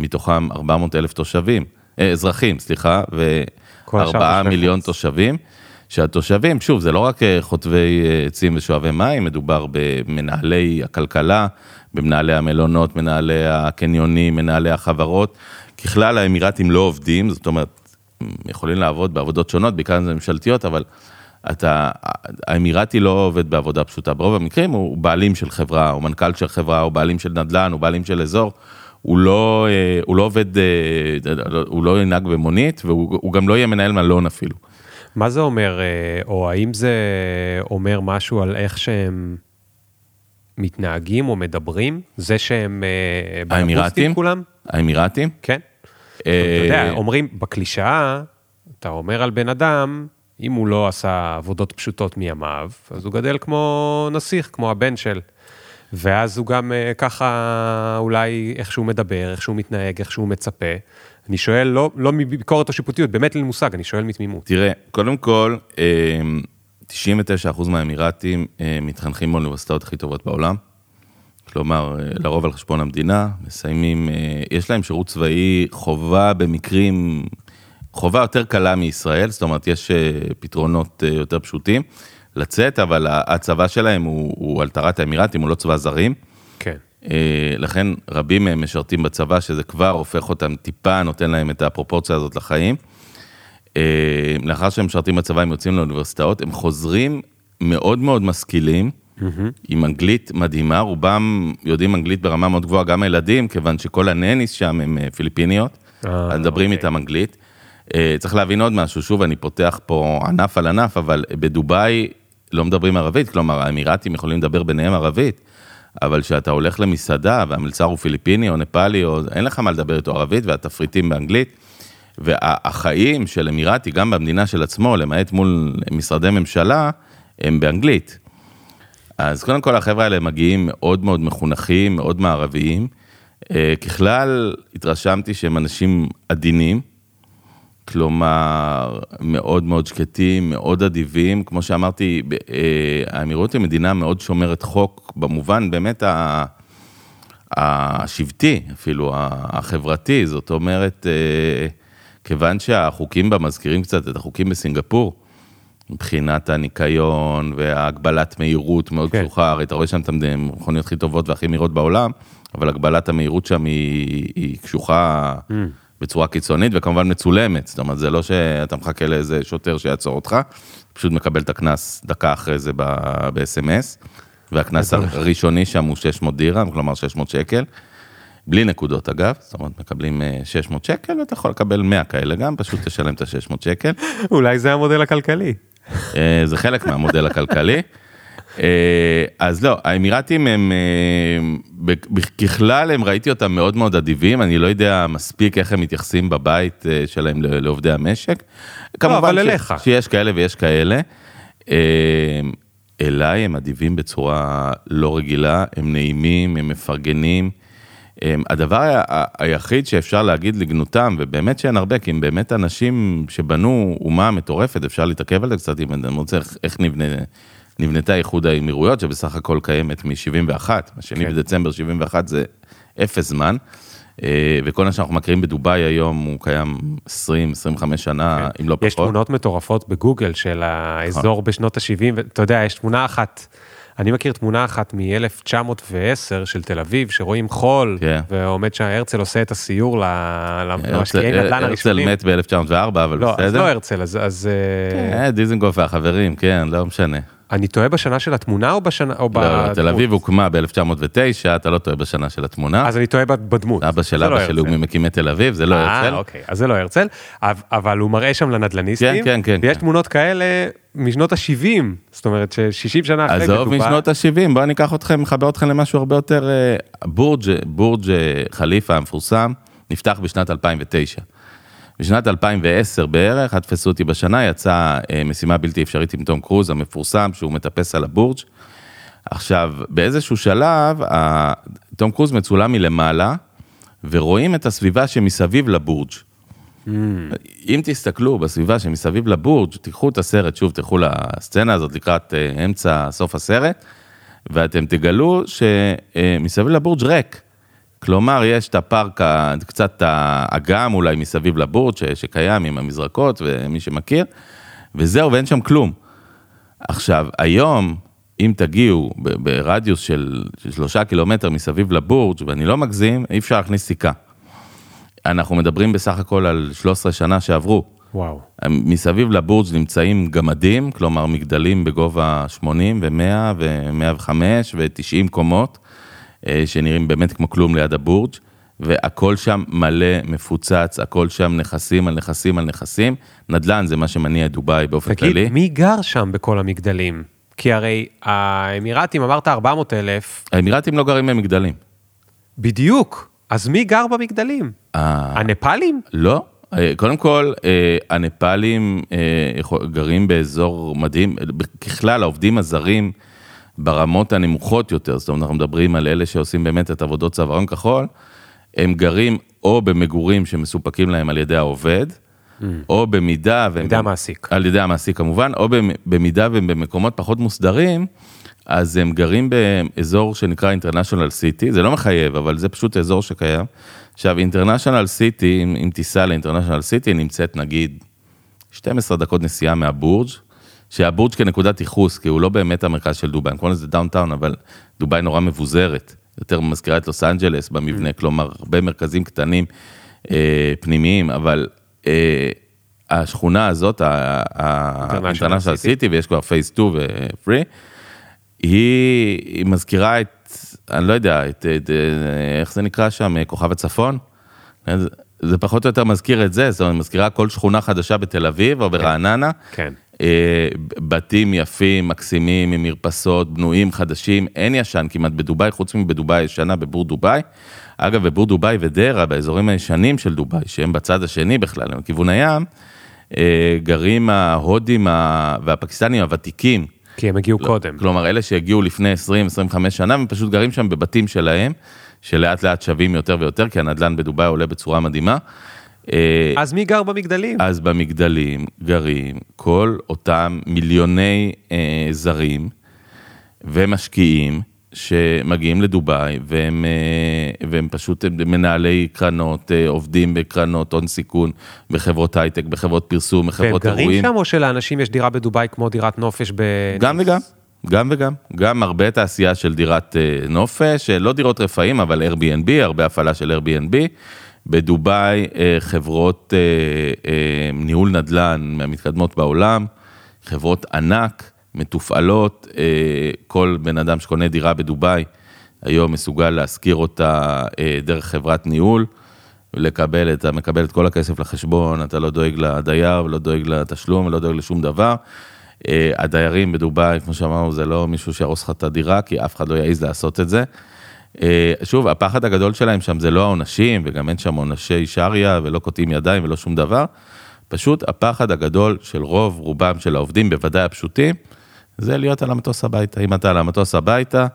מתוכם 400 אלף תושבים, אזרחים, סליחה, וארבעה מיליון. תושבים. שהתושבים, שוב, זה לא רק אה, חוטבי אה, עצים ושואבי מים, מדובר במנהלי הכלכלה, במנהלי המלונות, מנהלי הקניונים, מנהלי החברות. ככלל, האמירתים לא עובדים, זאת אומרת, הם יכולים לעבוד בעבודות שונות, בעיקר אם זה ממשלתיות, אבל אתה, האמירתי לא עובד בעבודה פשוטה. ברוב המקרים הוא בעלים של חברה, הוא מנכ"ל של חברה, הוא בעלים של נדל"ן, הוא בעלים של אזור. הוא לא, אה, הוא לא עובד, אה, הוא לא ינהג במונית, והוא הוא גם לא יהיה מנהל מלון אפילו. מה זה אומר, אה, או האם זה אומר משהו על איך שהם מתנהגים או מדברים? זה שהם האמירתים? כולם? האמירתים? כן. אתה יודע, אומרים, בקלישאה, אתה אומר על בן אדם, אם הוא לא עשה עבודות פשוטות מימיו, אז הוא גדל כמו נסיך, כמו הבן של. ואז הוא גם אה, ככה, אולי איך שהוא מדבר, איך שהוא מתנהג, איך שהוא מצפה. אני שואל, לא, לא מביקורת או שיפוטיות, באמת אין מושג, אני שואל מתמימות. תראה, קודם כל, אה, 99% מהאמירתים אה, מתחנכים באוניברסיטאות הכי טובות בעולם. כלומר, אה, לרוב על חשבון המדינה, מסיימים, אה, יש להם שירות צבאי חובה במקרים, חובה יותר קלה מישראל, זאת אומרת, יש אה, פתרונות אה, יותר פשוטים לצאת, אבל הצבא שלהם הוא, הוא על טהרת האמירתים, הוא לא צבא זרים. כן. אה, לכן רבים מהם משרתים בצבא, שזה כבר הופך אותם טיפה, נותן להם את הפרופורציה הזאת לחיים. אה, לאחר שהם משרתים בצבא, הם יוצאים לאוניברסיטאות, הם חוזרים מאוד מאוד משכילים, עם אנגלית מדהימה, רובם יודעים אנגלית ברמה מאוד גבוהה, גם הילדים, כיוון שכל הנניס שם הם אה, פיליפיניות, אז מדברים אוקיי. איתם אנגלית. צריך להבין עוד משהו, שוב, אני פותח פה ענף על ענף, אבל בדובאי לא מדברים ערבית, כלומר, האמירתים יכולים לדבר ביניהם ערבית, אבל כשאתה הולך למסעדה והמלצר הוא פיליפיני או נפאלי, או... אין לך מה לדבר איתו ערבית והתפריטים באנגלית. והחיים של אמירתי, גם במדינה של עצמו, למעט מול משרדי ממשלה, הם באנגלית. אז קודם כל החבר'ה האלה מגיעים מאוד מאוד מחונכים, מאוד מערביים. אה, ככלל, התרשמתי שהם אנשים עדינים, כלומר, מאוד מאוד שקטים, מאוד אדיבים. כמו שאמרתי, אה, האמירויות היא מדינה מאוד שומרת חוק, במובן באמת ה- השבטי, אפילו החברתי, זאת אומרת, אה, כיוון שהחוקים בה מזכירים קצת את החוקים בסינגפור, מבחינת הניקיון והגבלת מהירות מאוד כן. קשוחה, הרי אתה רואה שם את המכוניות הכי טובות והכי מהירות בעולם, אבל הגבלת המהירות שם היא, היא קשוחה Mm. בצורה קיצונית וכמובן מצולמת, זאת אומרת, זה לא שאתה מחכה לאיזה שוטר שיעצור אותך, פשוט מקבל את הקנס דקה אחרי זה ב-SMS, והקנס הראשוני שם הוא 600 דירה, כלומר 600 שקל. בלי נקודות אגב, זאת אומרת מקבלים אה, 600 שקל ואתה יכול לקבל 100 כאלה גם, פשוט תשלם את ה-600 שקל. אולי זה המודל הכלכלי. אה, זה חלק מהמודל הכלכלי. אה, אז לא, האמירתים הם, אה, ככלל הם ראיתי אותם מאוד מאוד אדיבים, אני לא יודע מספיק איך הם מתייחסים בבית אה, שלהם לעובדי המשק. כמובן אבל ש- אליך. שיש כאלה ויש כאלה. אליי הם אדיבים בצורה לא רגילה, הם נעימים, הם מפרגנים. הדבר היחיד שאפשר להגיד לגנותם, ובאמת שאין הרבה, כי הם באמת אנשים שבנו אומה מטורפת, אפשר להתעכב על זה קצת, אם אני רוצה, איך, איך נבנה, נבנתה איחוד האמירויות, שבסך הכל קיימת מ-71, השני כן. בדצמבר 71 זה אפס זמן, אה, וכל מה שאנחנו מכירים בדובאי היום הוא קיים 20-25 שנה, אם לא כן. יש פחות. תמונות מטורפות בגוגל של האזור בשנות ה-70, ואתה יודע, יש תמונה אחת, אני מכיר תמונה אחת מ-1910 של תל אביב, שרואים חול, כן. ועומד שם, הרצל עושה את הסיור הרצל- למשקיעי נדל"ן הרצל הראשונים. מת ב-1904, אבל לא, אז בסדר. לא הרצל, אז- אז אה, אה, דיזנגוף והחברים, כן, לא משנה. אני טועה בשנה של התמונה או בשנה, או לא, לא, בדמות? תל אביב הוקמה ב-1909, אתה לא טועה בשנה של התמונה. אז אני טועה בדמות. אבא של לא אבא שלי הוא הרצל. ממקימי תל אביב, זה לא אה, הרצל. אוקיי, אז זה לא הרצל, אבל- הוא מראה שם לנדל"ניסטים, כן, כן, כן, ויש כן. תמונות כאלה משנות ה-70, זאת אומרת ש-60 שנה אחרי עזוב בדובאי. משנות ה-70, בואו אני אקח אתכם, מחבר אתכם למשהו הרבה יותר... אה, בורג' בורג' אה, חליפה המפורסם, נפתח בשנת 2009. בשנת 2010 בערך, אל תפסו אותי בשנה, יצאה אה, משימה בלתי אפשרית עם תום קרוז המפורסם, שהוא מטפס על הבורג'. עכשיו, באיזשהו שלב, תום קרוז מצולם מלמעלה, ורואים את הסביבה שמסביב לבורג'. אם תסתכלו בסביבה שמסביב לבורג', תיקחו את הסרט, שוב, תלכו לסצנה הזאת לקראת אה, אמצע, סוף הסרט, ואתם תגלו שמסביב לבורג' ריק. כלומר, יש את הפארק, קצת האגם אולי מסביב לבורג' ש- שקיים עם המזרקות ומי שמכיר, וזהו, ואין שם כלום. עכשיו, היום, אם תגיעו ברדיוס של של שלושה קילומטר מסביב לבורג', ואני לא מגזים, אי אפשר להכניס סיכה. אנחנו מדברים בסך הכל על 13 שנה שעברו. וואו. מסביב לבורג' נמצאים גמדים, כלומר מגדלים בגובה 80 ו-100 ו-105 ו-90 קומות, שנראים באמת כמו כלום ליד הבורג', והכל שם מלא, מפוצץ, הכל שם נכסים על נכסים על נכסים. נדל"ן זה מה שמניע את דובאי באופן תגיד, כללי. מי גר שם בכל המגדלים? כי הרי האמירתים, אמרת 400 אלף, האמירתים לא גרים במגדלים. בדיוק. אז מי גר במגדלים? אה, הנפאלים? לא. אה, קודם כל, אה, הנפאלים אה, גרים באזור מדהים, ככלל העובדים הזרים ברמות הנמוכות יותר, זאת אומרת, אנחנו מדברים על אלה שעושים באמת את עבודות צווארון כחול, הם גרים או במגורים שמסופקים להם על ידי העובד, או במידה... על ידי המעסיק. על ידי המעסיק כמובן, או במ- במידה והם במקומות פחות מוסדרים, אז הם גרים באזור שנקרא International City, זה לא מחייב, אבל זה פשוט אזור שקיים. עכשיו, International City, אם, אם תיסע ל-International City, נמצאת נגיד 12 דקות נסיעה מהבורג', שהבורג' כנקודת ייחוס, כי הוא לא באמת המרכז של דובאי, הם קוראים לזה downtown, אבל דובאי נורא מבוזרת, יותר מזכירה את לוס אנג'לס במבנה, כלומר, הרבה מרכזים קטנים אה, פנימיים, אבל אה, השכונה הזאת, International ה-International City, ויש כבר phase 2 ו-3, היא, היא מזכירה את, אני לא יודע, את, את, איך זה נקרא שם, כוכב הצפון? זה, זה פחות או יותר מזכיר את זה, זאת אומרת, מזכירה כל שכונה חדשה בתל אביב או ברעננה. כן. אה, בתים יפים, מקסימים, עם מרפסות, בנויים, חדשים, אין ישן כמעט בדובאי, חוץ מבדובאי הישנה בבור דובאי. אגב, בבור דובאי ודרה, באזורים הישנים של דובאי, שהם בצד השני בכלל, הם לכיוון הים, אה, גרים ההודים והפקיסטנים הוותיקים. כי הם הגיעו קודם. כלומר, אלה שהגיעו לפני 20-25 שנה, הם פשוט גרים שם בבתים שלהם, שלאט לאט שווים יותר ויותר, כי הנדל"ן בדובאי עולה בצורה מדהימה. אה, אז מי גר במגדלים? אז במגדלים גרים כל אותם מיליוני אה, זרים ומשקיעים שמגיעים לדובאי והם, אה, והם פשוט מנהלי קרנות, אה, עובדים בקרנות הון סיכון, בחברות הייטק, בחברות פרסום, והם בחברות גרים אירועים. שם, או שלאנשים יש דירה בדובאי כמו דירת נופש ב... גם וגם, גם וגם, גם הרבה תעשייה של דירת נופש, לא דירות רפאים, אבל Airbnb, הרבה הפעלה של Airbnb. בדובאי אה, חברות אה, אה, ניהול נדל"ן מהמתקדמות בעולם, חברות ענק, מתופעלות, כל בן אדם שקונה דירה בדובאי היום מסוגל להשכיר אותה דרך חברת ניהול. לקבל, אתה מקבל את כל הכסף לחשבון, אתה לא דואג לדייר ולא דואג לתשלום ולא דואג לשום דבר. הדיירים בדובאי, כמו שאמרנו, זה לא מישהו שיהרוס לך את הדירה, כי אף אחד לא יעז לעשות את זה. אה, שוב, הפחד הגדול שלהם שם זה לא העונשים, וגם אין שם עונשי שריה ולא קוטעים ידיים ולא שום דבר. פשוט הפחד הגדול של רוב רובם של העובדים, בוודאי הפשוטים, זה להיות על המטוס הביתה. אם אתה על המטוס הביתה,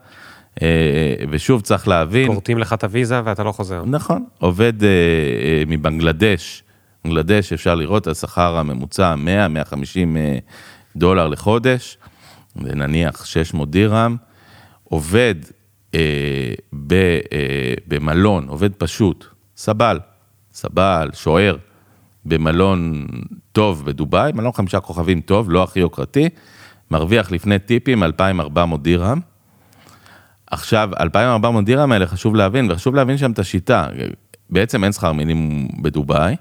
אה, ושוב צריך להבין, כורתים לך את הוויזה ואתה לא חוזר. נכון, עובד אה, אה, מבנגלדש, בנגלדש אפשר לראות השכר הממוצע 100-150 אה, דולר לחודש, ונניח 600 דירם, עובד אה, ב, אה, במלון, עובד פשוט, סבל, סבל, שוער, במלון טוב בדובאי, מלון חמישה כוכבים טוב, לא הכי יוקרתי, מרוויח לפני טיפים 2,400 דירם. עכשיו, 2,400 דירם האלה חשוב להבין, וחשוב להבין שם את השיטה. בעצם אין שכר מינימום בדובאי,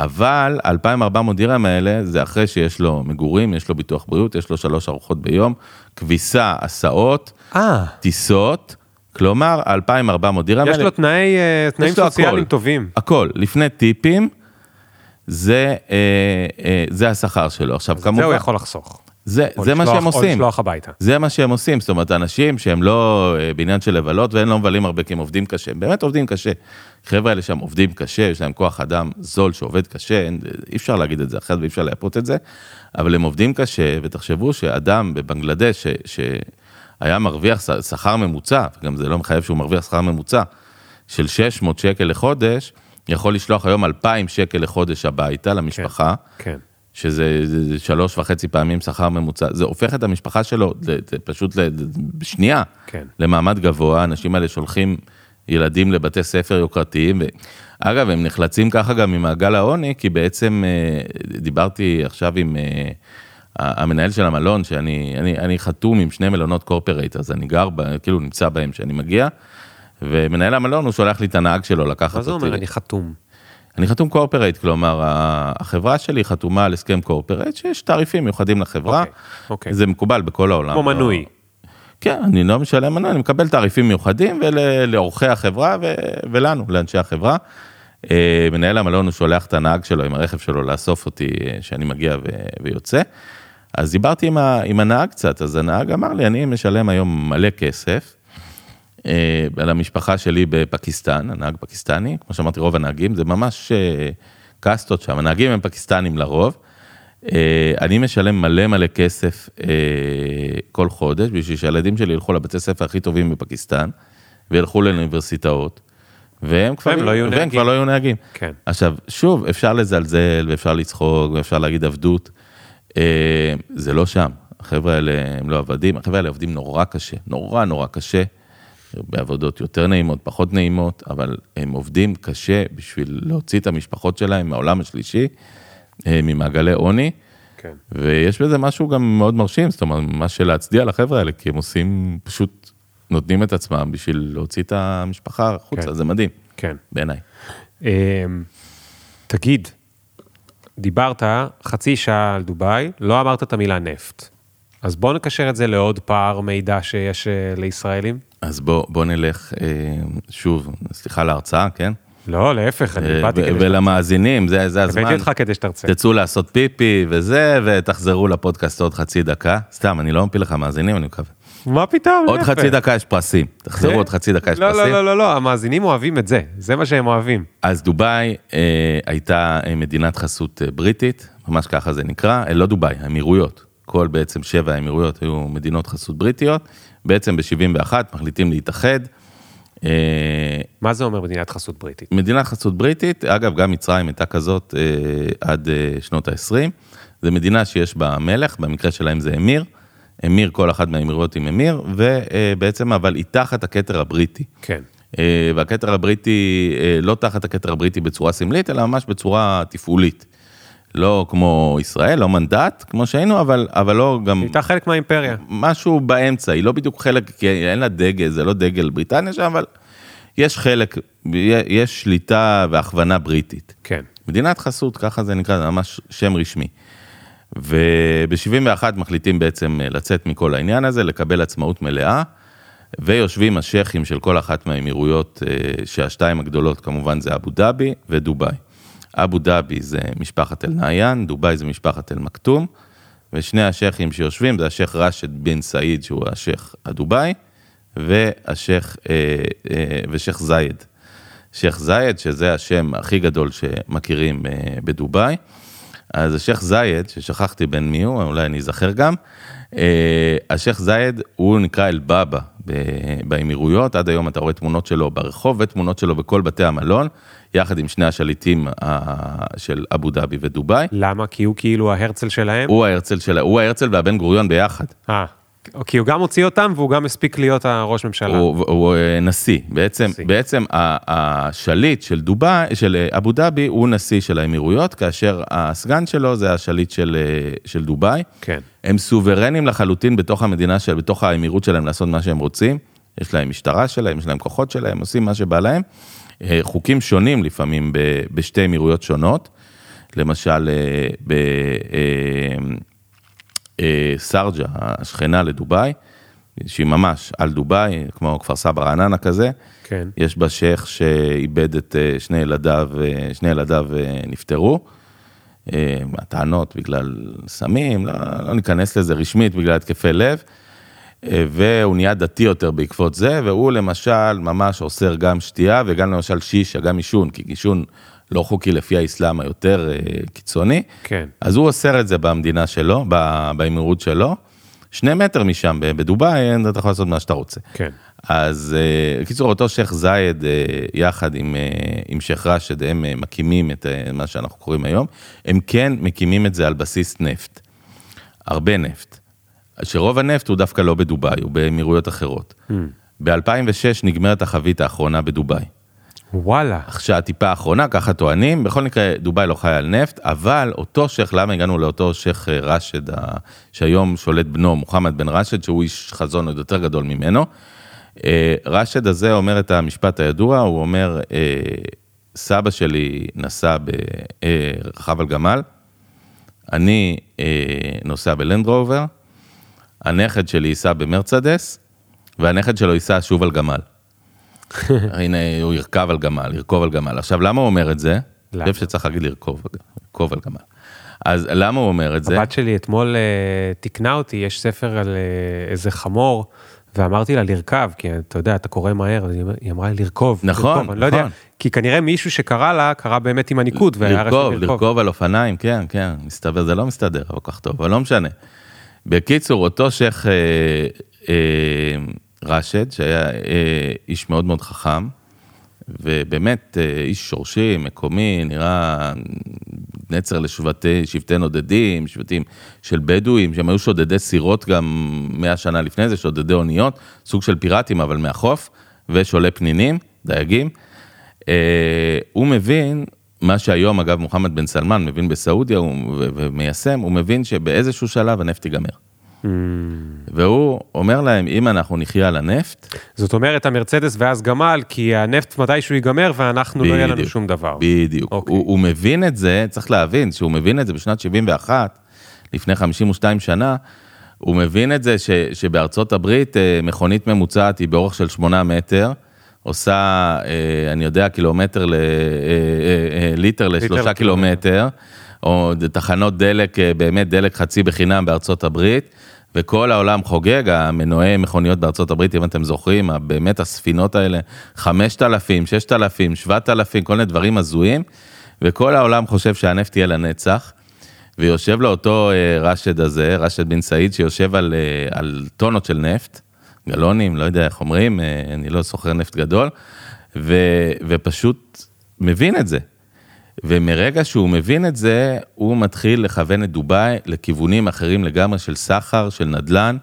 אבל 2,400 דירם האלה זה אחרי שיש לו מגורים, יש לו ביטוח בריאות, יש לו שלוש ארוחות ביום, כביסה, הסעות, אה, טיסות, כלומר, 2,400 דירם יש האלה. לו תנאי, אה, תנאים יש לו סוציאליים הכל. טובים. הכל, לפני טיפים, זה, אה, אה, זה השכר שלו. עכשיו, זה כמובן, הוא יכול לחסוך. זה, או זה מה שהם או עושים. לשלוח הביתה. זה מה שהם עושים, זאת אומרת, אנשים שהם לא אה, בעניין של לבלות, והם לא מבלים הרבה כי הם עובדים קשה, הם באמת עובדים קשה. חבר'ה האלה שם עובדים קשה, יש להם כוח אדם זול שעובד קשה, אין, אי אפשר להגיד את זה אחרת ואי אפשר לייפות את זה, אבל הם עובדים קשה, ותחשבו שאדם בבנגלדש, ש, שהיה מרוויח שכר ממוצע, וגם זה לא מחייב שהוא מרוויח שכר ממוצע, של 600 שקל לחודש, יכול לשלוח היום 2,000 שקל לחודש הביתה למשפחה, כן. שזה זה, זה שלוש וחצי פעמים שכר ממוצע, זה הופך את המשפחה שלו, פשוט בשנייה, כן. למעמד גבוה, האנשים האלה שולחים ילדים לבתי ספר יוקרתיים. אגב, הם נחלצים ככה גם ממעגל העוני, כי בעצם אה, דיברתי עכשיו עם אה, המנהל של המלון, שאני אני, אני חתום עם שני מלונות corporate, אז אני גר, ב, כאילו נמצא בהם כשאני מגיע, ומנהל המלון, הוא שולח לי את הנהג שלו לקחת מה זה אותי. אומר אני חתום? אני חתום corporate, כלומר, החברה שלי חתומה על הסכם corporate, שיש תעריפים מיוחדים לחברה. אוקיי, אוקיי. זה מקובל בכל העולם. כמו מנוי. כן, אני לא משלם מנוי, אני מקבל תעריפים מיוחדים ולאורחי החברה ו- ולנו, לאנשי החברה. אה, מנהל המלון הוא שולח את הנהג שלו עם הרכב שלו לאסוף אותי אה, שאני מגיע ו- ויוצא. אז דיברתי עם, ה- עם הנהג קצת, אז הנהג אמר לי, אני משלם היום מלא כסף אה, על המשפחה שלי בפקיסטן, הנהג פקיסטני, כמו שאמרתי, רוב הנהגים, זה ממש אה, קאסטות שם, הנהגים הם פקיסטנים לרוב. אה, אני משלם מלא מלא כסף אה, כל חודש בשביל שהילדים שלי ילכו לבתי ספר הכי טובים בפקיסטן וילכו לאוניברסיטאות. והם כבר, לא יהיו והם. כבר לא יהיו נהגים. כן. עכשיו, שוב, אפשר לזלזל ואפשר לצחוק ואפשר להגיד עבדות. אה, זה לא שם. החבר'ה האלה הם לא עבדים, החבר'ה האלה עובדים נורא קשה, נורא נורא קשה. בעבודות יותר נעימות, פחות נעימות, אבל הם עובדים קשה בשביל להוציא את המשפחות שלהם מהעולם השלישי, אה, ממעגלי עוני. כן. ויש בזה משהו גם מאוד מרשים, זאת אומרת, ממש להצדיע לחבר'ה האלה, כי הם עושים, פשוט נותנים את עצמם בשביל להוציא את המשפחה החוצה, כן. זה מדהים, כן. בעיניי. אמ, תגיד, דיברת חצי שעה על דובאי, לא אמרת את המילה נפט. אז בוא נקשר את זה לעוד פער מידע שיש אה, לישראלים. אז בוא, בוא נלך אה, שוב, סליחה על ההרצאה, כן? לא, להפך, אני אה, באתי כדי... ולמאזינים, זה, זה הזמן. הבאתי אותך כדי שתרצה. תצאו לעשות פיפי וזה, ותחזרו לפודקאסט עוד חצי דקה. סתם, אני לא מפיל לך מאזינים, אני מקווה. מה פתאום? עוד. חצי דקה יש פרסים. תחזרו? עוד חצי דקה יש לא, פרסים. לא, לא, לא, לא, המאזינים אוהבים את זה, זה מה שהם אוהבים. אז דובאי אה, הייתה אה, מדינת חסות אה, בריטית, ממש ככה זה נקרא, אה, לא דובאי, האמירויות. כל בעצם שבע האמירויות היו מדינות חסות בריטיות. בעצם ב-71 מחליטים להתאחד. אה, מה זה אומר מדינת חסות בריטית? מדינת חסות בריטית, אגב, גם מצרים הייתה כזאת אה, עד אה, שנות ה-20. זו מדינה שיש בה מלך, במקרה שלהם זה אמיר. אמיר, כל אחת מהאמירויות עם אמיר, ובעצם, אבל היא תחת הכתר הבריטי. כן. והכתר הבריטי, לא תחת הכתר הבריטי בצורה סמלית, אלא ממש בצורה תפעולית. לא כמו ישראל, לא מנדט, כמו שהיינו, אבל, אבל לא גם... הייתה חלק מהאימפריה. משהו באמצע, היא לא בדיוק חלק, כי אין לה דגל, זה לא דגל בריטניה שם, אבל יש חלק, יש שליטה והכוונה בריטית. כן. מדינת חסות, ככה זה נקרא, זה ממש שם רשמי. וב-71 מחליטים בעצם לצאת מכל העניין הזה, לקבל עצמאות מלאה, ויושבים השייחים של כל אחת מהאמירויות, אה, שהשתיים הגדולות כמובן זה אבו דאבי ודובאי. אבו דאבי זה משפחת אל נעיין, דובאי זה משפחת אל מכתום, ושני השייחים שיושבים זה השייח ראשד בן סעיד, שהוא השייח הדובאי, והשייח, אה, אה, ושייח זייד. שייח זייד, שזה השם הכי גדול שמכירים אה, בדובאי. אז השייח זייד, ששכחתי בין מי הוא, אולי אני אזכר גם, אה, השייח זייד הוא נקרא אל-בבא ב- באמירויות, עד היום אתה רואה תמונות שלו ברחוב ותמונות שלו בכל בתי המלון, יחד עם שני השליטים אה, של אבו דאבי ודובאי. למה? כי הוא כאילו ההרצל שלהם? הוא ההרצל של, הוא ההרצל והבן גוריון ביחד. אה, כי הוא גם הוציא אותם והוא גם הספיק להיות הראש ממשלה. הוא, הוא אה, נשיא, בעצם, נשיא. בעצם השליט של דובאי, של אה, אבו דאבי, הוא נשיא של האמירויות, כאשר הסגן שלו זה השליט של, של דובאי. כן. הם סוברנים לחלוטין בתוך המדינה של, בתוך האמירות שלהם לעשות מה שהם רוצים. יש להם משטרה שלהם, יש להם כוחות שלהם, עושים מה שבא להם. אה, חוקים שונים לפעמים בשתי אמירויות שונות. למשל, אה, בסרג'ה, השכנה לדובאי, שהיא ממש על דובאי, כמו כפר סבא רעננה כזה. כן. יש בה שייח שאיבד את אה, שני ילדיו, אה, שני ילדיו אה, נפטרו. אה, הטענות בגלל סמים, לא, לא ניכנס לזה רשמית בגלל התקפי לב. והוא נהיה דתי יותר בעקבות זה, והוא למשל ממש אוסר גם שתייה וגם למשל שישה, גם עישון, כי עישון לא חוקי לפי האסלאם היותר אה, קיצוני. כן. אז הוא אוסר את זה במדינה שלו, באמירות שלו, שני מטר משם, בדובאי, אתה יכול לעשות מה שאתה רוצה. כן. אז אה, בקיצור, אותו שייח' זייד, אה, יחד עם, עם שייח' ראשד, הם מקימים את מה שאנחנו קוראים היום, הם כן מקימים את זה על בסיס נפט. הרבה נפט. שרוב הנפט הוא דווקא לא בדובאי, הוא באמירויות אחרות. ב-2006 נגמרת החבית האחרונה בדובאי. וואלה. עכשיו, הטיפה האחרונה, ככה טוענים, בכל מקרה, דובאי לא חיה על נפט, אבל אותו שייח', למה הגענו לאותו שייח' אה, ראשד, ה- שהיום שולט בנו, מוחמד בן ראשד, שהוא איש חזון עוד יותר גדול ממנו. אה, ראשד הזה אומר את המשפט הידוע, הוא אומר, אה, סבא שלי נסע ברכב על גמל, אני נוסע בלנדרובר, הנכד שלי ייסע במרצדס, והנכד שלו ייסע שוב על גמל. הנה, הוא ירכב על גמל, ירכוב על גמל. עכשיו, למה הוא אומר את זה? אני? חושב שצריך להגיד לרכוב, לרכוב על גמל. אז למה הוא אומר את זה? הבת שלי אתמול אה, תיקנה אותי, יש ספר על אה, איזה חמור, ואמרתי לה לרכב, כי אתה יודע, אתה קורא מהר, היא אמ- אמרה לי לרכוב. נכון, לרכוב. אני לא יודע, נכון. כי כנראה מישהו שקרא לה, קרא באמת עם הניקוד, והיה רשום לרכוב, לרכוב על אופניים, כן, כן, מסתבר, זה לא מסתדר אבל כך טוב, אבל לא משנה. בקיצור, אותו שייח' אה, אה, ראשד, שהיה אה, איש מאוד מאוד חכם, ובאמת אה, איש שורשי, מקומי, נראה נצר לשבטי, שבטי נודדים, שבטים של בדואים, שהם היו שודדי סירות גם מאה שנה לפני זה, שודדי אוניות, סוג של פיראטים, אבל מהחוף, ושולי פנינים, דייגים. אה, הוא מבין, מה שהיום אגב מוחמד בן סלמן מבין בסעודיה ומיישם, הוא מבין שבאיזשהו שלב הנפט ייגמר. Mm. והוא אומר להם, אם אנחנו נחיה על הנפט, זאת אומרת, המרצדס ואז גמל, כי הנפט מתישהו ייגמר, ואנחנו לא יהיה לנו בדיוק, שום דבר. בדיוק. אוקיי. הוא, הוא מבין את זה, צריך להבין שהוא מבין את זה בשנת 71, לפני 52 שנה, הוא מבין את זה ש, שבארצות הברית אה, מכונית ממוצעת היא באורך של 8 מטר, עושה, אה, אני יודע, קילומטר, ל, אה, אה, ליטר לשלושה. קילומטר, או תחנות דלק, באמת דלק חצי בחינם בארצות הברית. וכל העולם חוגג, המנועי מכוניות בארצות הברית, אם אתם זוכרים, באמת הספינות האלה, 5,000, 6,000, 7,000, כל מיני דברים הזויים, וכל העולם חושב שהנפט יהיה לנצח. ויושב לו אותו רשד הזה, רשד בן סעיד, שיושב על, על טונות של נפט, גלונים, לא יודע איך אומרים, אה, אני לא סוחר נפט גדול, ו, ופשוט מבין את זה. ומרגע שהוא מבין את זה, הוא מתחיל לכוון את דובאי לכיוונים אחרים לגמרי של סחר, של נדל"ן,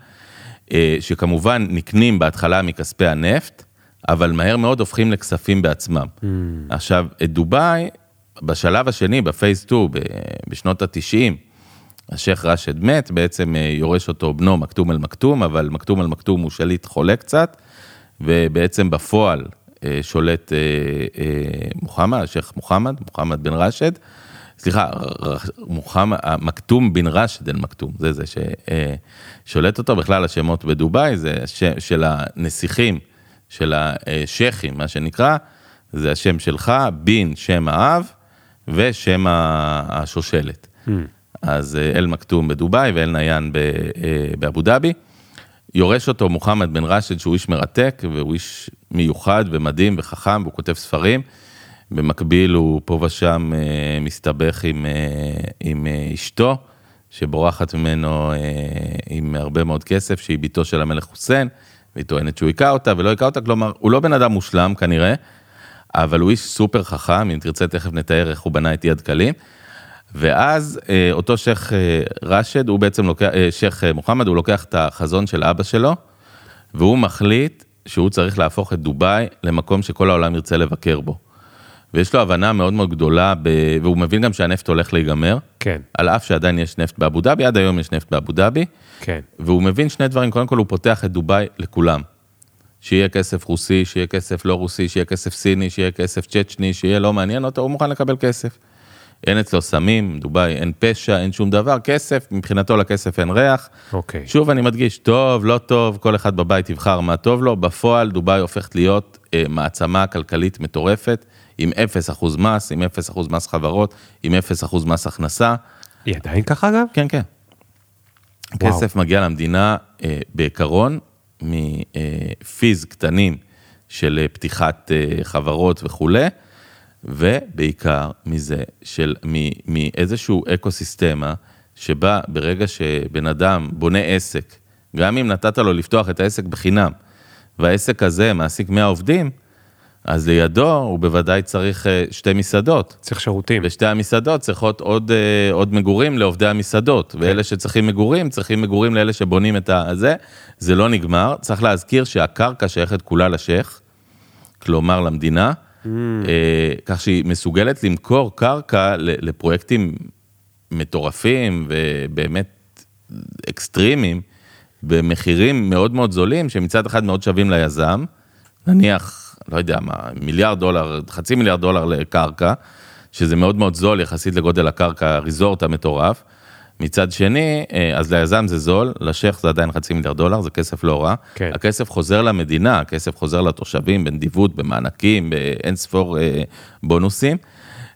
אה, שכמובן נקנים בהתחלה מכספי הנפט, אבל מהר מאוד הופכים לכספים בעצמם. Mm. עכשיו, את דובאי, בשלב השני, בפייס 2, ב- בשנות ה-90, השייח' ראשד מת, בעצם אה, יורש אותו בנו מקתום אל מקתום, אבל מקתום אל מקתום הוא שליט חולה קצת, ובעצם בפועל אה, שולט אה, מוחמד, השייח' מוחמד, מוחמד בן ראשד, סליחה, מוחמד, מקתום בן ראשד אל מקתום, זה זה ששולט אותו, בכלל השמות בדובאי, זה השם של הנסיכים, של השייחים, מה שנקרא, זה השם שלך, בין שם האב ושם השושלת. אז אה, אל מקתום בדובאי ואל ניין אה, באבו דאבי. יורש אותו מוחמד בן ראשד, שהוא איש מרתק, והוא איש מיוחד ומדהים וחכם, והוא כותב ספרים. במקביל הוא פה ושם אה, מסתבך עם, עם אשתו, שבורחת ממנו עם הרבה מאוד כסף, שהיא בתו של המלך חוסיין, והיא טוענת שהוא היכה אותה ולא היכה אותה, כלומר, הוא לא בן אדם מושלם כנראה, אבל הוא איש סופר חכם, אם תרצה תכף נתאר איך הוא בנה את יד קלים. ואז אה, אותו שייח' אה, ראשד, הוא בעצם לוקח, אה, שייח' מוחמד, הוא לוקח את החזון של אבא שלו, והוא מחליט שהוא צריך להפוך את דובאי למקום שכל העולם ירצה לבקר בו. ויש לו הבנה מאוד מאוד גדולה, ב... והוא מבין גם שהנפט הולך להיגמר, כן, על אף שעדיין יש נפט באבו דאבי, עד היום יש נפט באבו דאבי, כן. והוא מבין שני דברים, קודם כל הוא פותח את דובאי לכולם. שיהיה כסף רוסי, שיהיה כסף לא רוסי, שיהיה כסף סיני, שיהיה כסף צ'צ'ני, שיהיה לא מעניין אותו, הוא מוכן לקבל כסף. אין אצלו סמים, דובאי אין פשע, אין שום דבר, כסף, מבחינתו לכסף אין ריח. אוקיי. שוב אני מדגיש, טוב, לא טוב, כל אחד בבית יבחר מה טוב לו, בפועל דובאי הופכת להיות אה, מעצמה כלכלית מטורפת, עם 0% מס, עם 0% מס חברות, עם 0% מס הכנסה. היא עדיין ככה אגב? כן, כן. וואו. כסף מגיע למדינה אה, בעיקרון מפיז קטנים של אה, פתיחת אה, חברות וכולי, ובעיקר מזה של, מ- מאיזשהו אקו-סיסטמה, שבה ברגע שבן אדם בונה עסק גם אם נתת לו לפתוח את העסק בחינם, והעסק הזה מעסיק 100 עובדים, אז לידו הוא בוודאי צריך אה, שתי מסעדות. צריך שירותים. ושתי המסעדות צריכות עוד, אה, עוד מגורים לעובדי המסעדות, כן. ואלה שצריכים מגורים, צריכים מגורים לאלה שבונים את הזה. זה לא נגמר, צריך להזכיר שהקרקע שייכת כולה לשייח, כלומר למדינה, כך שהיא מסוגלת למכור קרקע לפרויקטים מטורפים ובאמת אקסטרימיים, במחירים מאוד מאוד זולים, שמצד אחד מאוד שווים ליזם, נניח, לא יודע מה, מיליארד דולר, חצי מיליארד דולר לקרקע, שזה מאוד מאוד זול יחסית לגודל הקרקע, הריזורט המטורף. מצד שני, אה, אז ליזם זה זול, לשייח זה עדיין חצי מיליארד דולר, זה כסף לא רע. כן. הכסף חוזר למדינה, הכסף חוזר לתושבים בנדיבות, במענקים, באין ספור אה, בונוסים.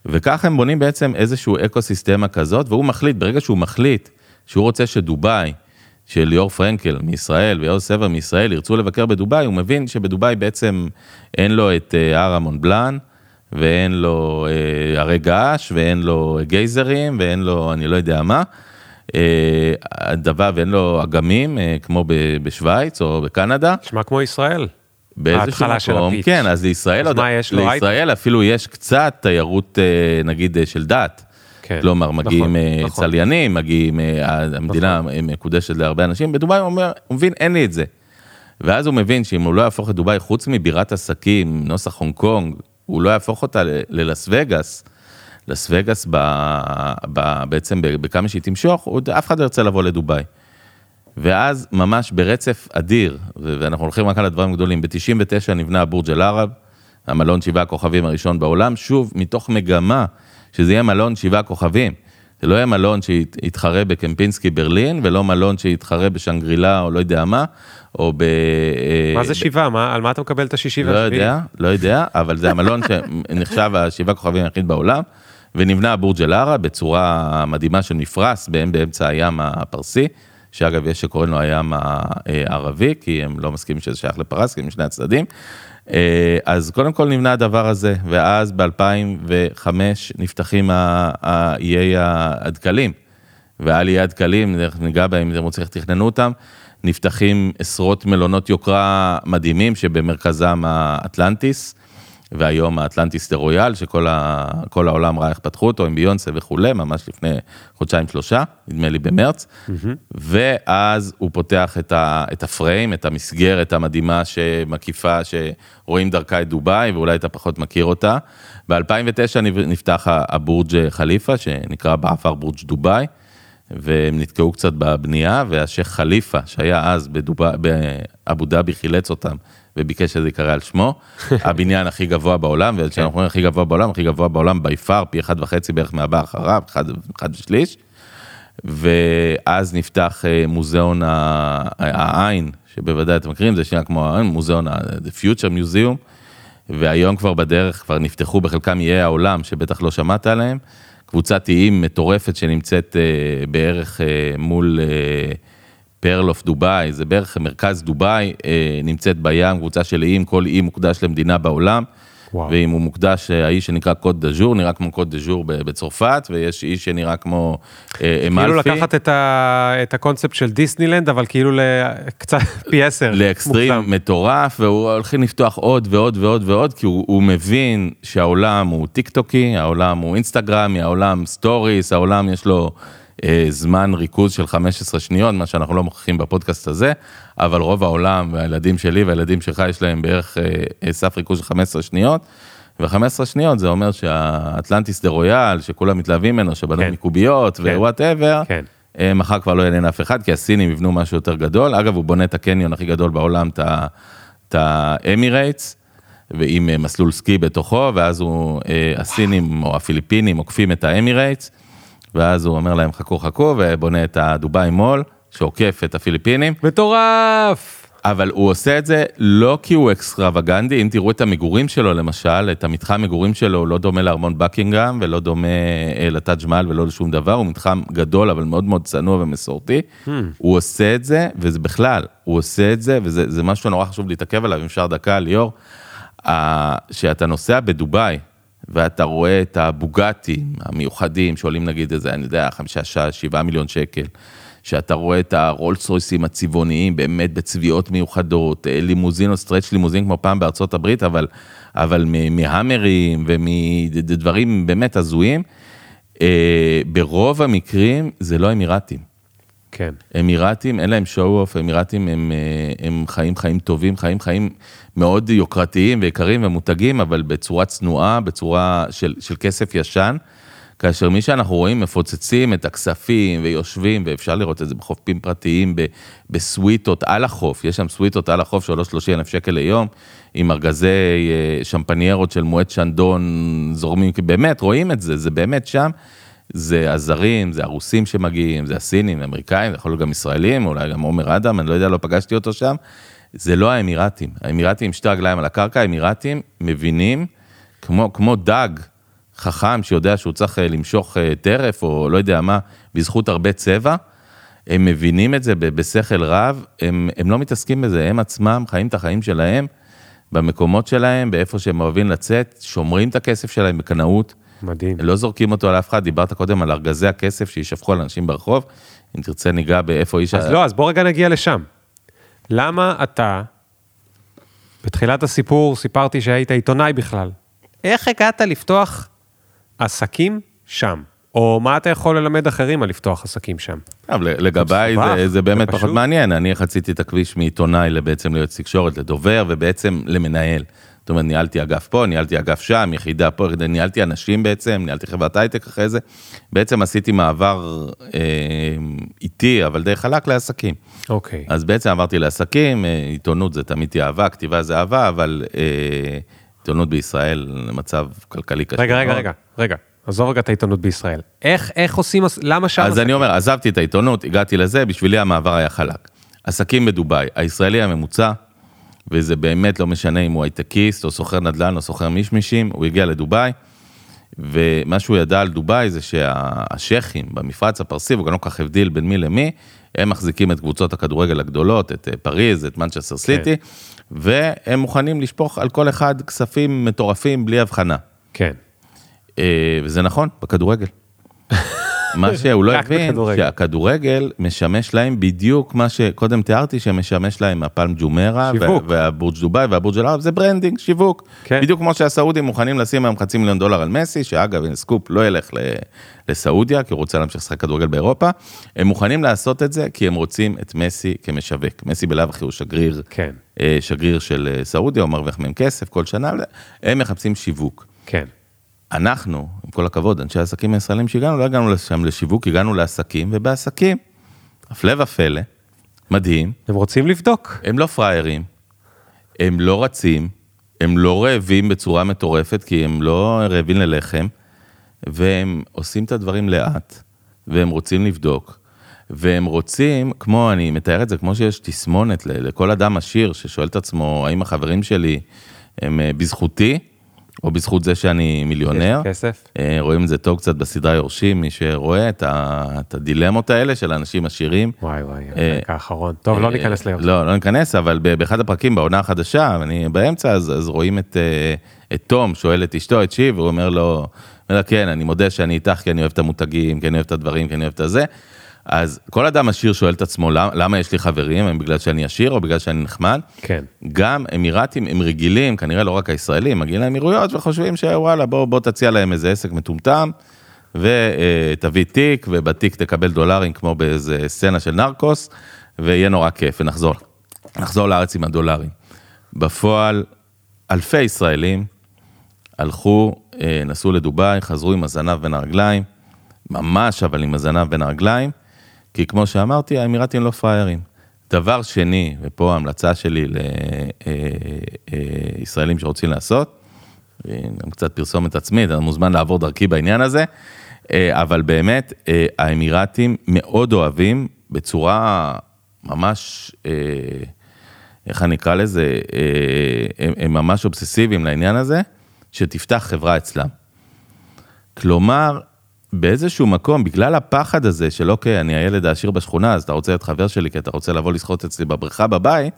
וככה הם בונים בעצם איזשהו אקו סיסטמה כזאת, והוא מחליט, ברגע שהוא מחליט שהוא רוצה שדובאי, של ליאור פרנקל מישראל ויאור סבר מישראל ירצו לבקר בדובאי, הוא מבין שבדובאי בעצם אין לו את אה, הר המון בלאן, ואין לו אה, הרי געש, ואין לו גייזרים, ואין לו אני לא יודע מה. הדבר, ואין לו אגמים, אה, כמו בשוויץ או בקנדה. נשמע כמו ישראל. באיזשהו מקום. כן, אז לישראל, אז עוד, יש לו? לישראל אפילו יש קצת תיירות, אה, נגיד, אה, של דת. כן, כלומר, מגיעים נכון, נכון. צליינים, מגיעים, אה, המדינה מקודשת להרבה אנשים, בדובאי הוא אומר, הוא מבין, אין לי את זה. ואז הוא מבין שאם הוא לא יהפוך את דובאי, חוץ מבירת עסקים, נוסח הונג קונג, הוא לא יהפוך אותה ללס וגאס. לס וגאס ב, ב, בעצם בכמה שהיא תמשוך, עוד אף אחד לא ירצה לבוא לדובאי. ואז ממש ברצף אדיר, ואנחנו הולכים רק על הדברים הגדולים, ב-99 נבנה בורג' אל-ערב, המלון שבעה כוכבים הראשון בעולם, שוב, מתוך מגמה שזה יהיה מלון שבעה כוכבים. זה לא יהיה מלון שיתחרה בקמפינסקי ברלין, ולא מלון שיתחרה בשנגרילה או לא יודע מה, או ב... מה אה, זה שבעה? מה- על מה אתה מקבל את השישי לא והשביעי? יודע, לא יודע, אבל זה המלון שנחשב השבעה כוכבים היחיד בעולם, ונבנה בורג' אל-ערב בצורה מדהימה של בהם באמצע הים הפרסי, שאגב יש שקוראים לו הים הערבי, כי הם לא מסכימים שזה שייך לפרס, כי הם משני הצדדים. אה, אז קודם כל נבנה הדבר הזה, ואז ב-2005 נפתחים האיי הדקלים, ועל איי הדקלים, ניגע בהם, אם איך תכננו אותם, נפתחים עשרות מלונות יוקרה מדהימים שבמרכזם האטלנטיס, והיום האטלנטיס דה רויאל, שכל ה, העולם ראה איך פתחו אותו עם ביונסה וכולי, ממש לפני חודשיים שלושה, נדמה לי במרץ, ואז הוא פותח את, ה, את הפריים, את המסגרת המדהימה שמקיפה, שרואים דרכה את דובאי, ואולי אתה פחות מכיר אותה. ב-2009 נפתח הבורג' חליפה, שנקרא בעבר בורג' דובאי. והם נתקעו קצת בבנייה, והשייח' חליפה, שהיה אז בדובא, באבו דאבי, חילץ אותם וביקש שזה ייקרא על שמו. הבניין הכי גבוה בעולם, וכשאנחנו אומרים הכי גבוה בעולם, הכי גבוה בעולם בי פאר, פי אחד וחצי בערך מהבא אחריו, אחד, אחד ושליש. ואז נפתח אה, מוזיאון העין, שבוודאי אתם מכירים, זה שנייה כמו העין, מוזיאון ה- The Future Museum, והיום כבר בדרך, כבר נפתחו בחלקם איי העולם, שבטח לא שמעת עליהם. קבוצת איים מטורפת שנמצאת אה, בערך אה, מול Pearl of Dubai, זה בערך מרכז דובאי, אה, נמצאת בים, קבוצה של איים, כל אי מוקדש למדינה בעולם. וואו. ואם הוא מוקדש, אה, האי שנקרא Côte d'Azur, נראה כמו Côte d'Azur בצרפת, ויש אי שנראה כמו אה, אמלפי. כאילו לקחת את ה- את הקונספט של דיסנילנד, אבל כאילו קצת פי עשר. לאקסטרים מוגזם. מטורף, והוא הולכים לפתוח עוד ועוד ועוד ועוד, כי הוא, הוא מבין שהעולם הוא טיק טוקי, העולם הוא אינסטגרמי, העולם stories, העולם יש לו זמן ריכוז של 15 שניות, מה שאנחנו לא מוכיחים בפודקאסט הזה, אבל רוב העולם והילדים שלי והילדים שלך יש להם בערך אה, אה, סף ריכוז של 15 שניות. ו-15 שניות זה אומר שה Atlantis The Royal, שכולם מתלהבים ממנו, שבנו כן. מקוביות כן. ו whatever, כן. אה, מחר כבר לא יעניין אף אחד, כי הסינים יבנו משהו יותר גדול. אגב, הוא בונה את הקניון הכי גדול בעולם, את ה Emirates, ועם אה, מסלול סקי בתוכו, ואז הוא, אה, הסינים או הפיליפינים עוקפים את ה Emirates, ואז הוא אומר להם חכו חכו, ובונה את ה Dubai Mall, שעוקף את הפיליפינים. מטורף! אבל הוא עושה את זה לא כי הוא אקסטרווגנטי, אם תראו את המגורים שלו למשל, את המתחם מגורים שלו, הוא לא דומה לארמון בקינגהם ולא דומה אה, לטאג' מהאל ולא לשום דבר, הוא מתחם גדול אבל מאוד מאוד צנוע ומסורתי. הוא עושה את זה, וזה בכלל, הוא עושה את זה, וזה זה משהו נורא חשוב להתעכב עליו, אם אפשר דקה, ליאור, שאתה נוסע בדובאי, ואתה רואה את הבוגאטים המיוחדים שעולים נגיד איזה, אני יודע, חמישה, שעה, שבעה מיליון שקל, שאתה רואה את הרולס רויסים הצבעוניים, באמת בצביעות מיוחדות, אה, לימוזין או stretch לימוזין כמו פעם בארצות הברית, אבל, אבל מהמרים ומדברים באמת הזויים. אה, ברוב המקרים זה לא אמירתים. כן. אמירתים, אין להם show-off, אמירתים הם, אה, הם חיים חיים טובים, חיים חיים מאוד יוקרתיים ויקרים ומותגים, אבל בצורה צנועה, בצורה של, של כסף ישן. כאשר מי שאנחנו רואים מפוצצים את הכספים ויושבים, ואפשר לראות את זה בחופים פרטיים, בסוויטות על החוף, יש שם סוויטות על החוף שעולות 30 אלף שקל ליום, עם ארגזי אה, שמפניירות של מועד שנדון זורמים, באמת, רואים את זה, זה באמת שם. זה הזרים, זה הרוסים שמגיעים, זה הסינים, האמריקאים, יכול להיות גם ישראלים, אולי גם עומר אדם, אני לא יודע, לא פגשתי אותו שם. זה לא האמירתים. האמירתים שתי רגליים על הקרקע, האמירתים מבינים, כמו, כמו דג חכם שיודע שהוא צריך אה, למשוך אה, טרף או לא יודע מה, בזכות הרבה צבע, הם מבינים את זה בשכל רב, הם, הם לא מתעסקים בזה, הם עצמם חיים את החיים שלהם במקומות שלהם, באיפה שהם אוהבים לצאת, שומרים את הכסף שלהם בקנאות. מדהים. לא זורקים אותו על אף אחד, דיברת קודם על ארגזי הכסף שישפכו על אנשים ברחוב, אם תרצה ניגע באיפה איש... אז ה... לא, אז בוא רגע נגיע לשם. למה אתה, בתחילת הסיפור סיפרתי שהיית עיתונאי בכלל, איך הגעת לפתוח עסקים שם? או מה אתה יכול ללמד אחרים על לפתוח עסקים שם? אבל לגביי זה, זה באמת זה פחות מעניין, אני חציתי את הכביש מעיתונאי לבעצם ליועץ תקשורת, לדובר ובעצם למנהל. זאת אומרת, ניהלתי אגף פה, ניהלתי אגף שם, יחידה פה, ניהלתי אנשים בעצם, ניהלתי חברת הייטק אחרי זה. בעצם עשיתי מעבר אה, איטי, אבל די חלק לעסקים. אוקיי. אז בעצם עברתי לעסקים, אה, עיתונות זה תמיד תהיה אהבה, כתיבה זה אהבה, אבל אה, עיתונות בישראל, מצב כלכלי קשה. רגע, רגע, רגע, רגע. עזוב רגע את העיתונות בישראל. איך, איך עושים, למה שם... אז אני אומר, עזבתי את העיתונות, הגעתי לזה, בשבילי המעבר היה חלק. עסקים בדובאי, הישראלי הממוצע, וזה באמת לא משנה אם הוא הייטקיסט או סוחר נדל"ן או סוחר מישמישים, הוא הגיע לדובאי, ומה שהוא ידע על דובאי זה שהשייחים במפרץ הפרסי, הוא גם לא כל כך הבדיל בין מי למי, הם מחזיקים את קבוצות הכדורגל הגדולות, את אה, פריז, את מנצ'סטר סיטי, כן. והם מוכנים לשפוך על כל אחד כספים מטורפים בלי הבחנה. כן. אה, וזה נכון, בכדורגל. מה שהוא לא הבין, שהכדורגל משמש להם בדיוק מה שקודם תיארתי, שמשמש להם ה Palm Jumeirah, והבורג' דובאי והבורג' אל זה branding, שיווק. כן. בדיוק כמו שהסעודים מוכנים לשים היום חצי מיליון דולר על מסי, שאגב, הנה סקופ, לא ילך לסעודיה, כי הוא רוצה להמשיך לשחק כדורגל באירופה. הם מוכנים לעשות את זה כי הם רוצים את מסי כמשווק. מסי בלאו הכי הוא שגריר, כן. אה, שגריר של אה, סעודיה, הוא מרוויח מהם כסף כל שנה, הם מחפשים שיווק. כן. אנחנו, עם כל הכבוד, אנשי העסקים הישראלים שהגענו, לא הגענו לשם לשיווק, הגענו לעסקים, ובעסקים, הפלא ופלא, מדהים. הם רוצים לבדוק. הם לא פראיירים, הם לא רצים, הם לא רעבים בצורה מטורפת, כי הם לא רעבים ללחם, והם עושים את הדברים לאט, והם רוצים לבדוק, והם רוצים, כמו, אני מתאר את זה, כמו שיש תסמונת לכל אדם עשיר ששואל את עצמו, האם החברים שלי הם אה, בזכותי, או בזכות זה שאני מיליונר. כסף. אה, רואים את זה טוב קצת בסדרה יורשים, מי שרואה את, ה, את הדילמות האלה של אנשים עשירים. וואי וואי, הפרק אה, האחרון. טוב, לא אה, ניכנס ליורשים. לא, לא ניכנס, אבל באחד הפרקים בעונה החדשה, אני באמצע, אז, אז רואים את, את תום שואל את אשתו, את שיב, והוא אומר לו, אומר, כן, אני מודה שאני איתך כי אני אוהב את המותגים, כי אני אוהב את הדברים, כי אני אוהב את הזה. אז כל אדם עשיר שואל את עצמו, למה, למה יש לי חברים? הם בגלל שאני עשיר או בגלל שאני נחמד? כן. גם אמירתים הם רגילים, כנראה לא רק הישראלים, מגיעים לאמירויות וחושבים שוואלה, בוא, בוא תציע להם איזה עסק מטומטם, ותביא תיק, ובתיק תקבל דולרים כמו באיזה סצנה של נרקוס, ויהיה נורא כיף, ונחזור, נחזור לארץ עם הדולרים. בפועל, אלפי ישראלים הלכו, אה, נסעו לדובאי, חזרו עם הזנב בין הרגליים, ממש אבל עם הזנב בין הרגליים, כי כמו שאמרתי, האמירתים לא פראיירים. דבר שני, ופה ההמלצה שלי לישראלים אה, אה, שרוצים לעשות, גם קצת פרסומת עצמית, אתה מוזמן לעבור דרכי בעניין הזה, אה, אבל באמת, האמירתים מאוד אוהבים בצורה ממש, איך אני אקרא לזה, הם ממש אובססיביים לעניין הזה, שתפתח חברה אצלם. כלומר, באיזשהו מקום, בגלל הפחד הזה של אוקיי, אני הילד העשיר בשכונה, אז אתה רוצה להיות חבר שלי, כי אתה רוצה לבוא לשחות אצלי בבריכה בבית,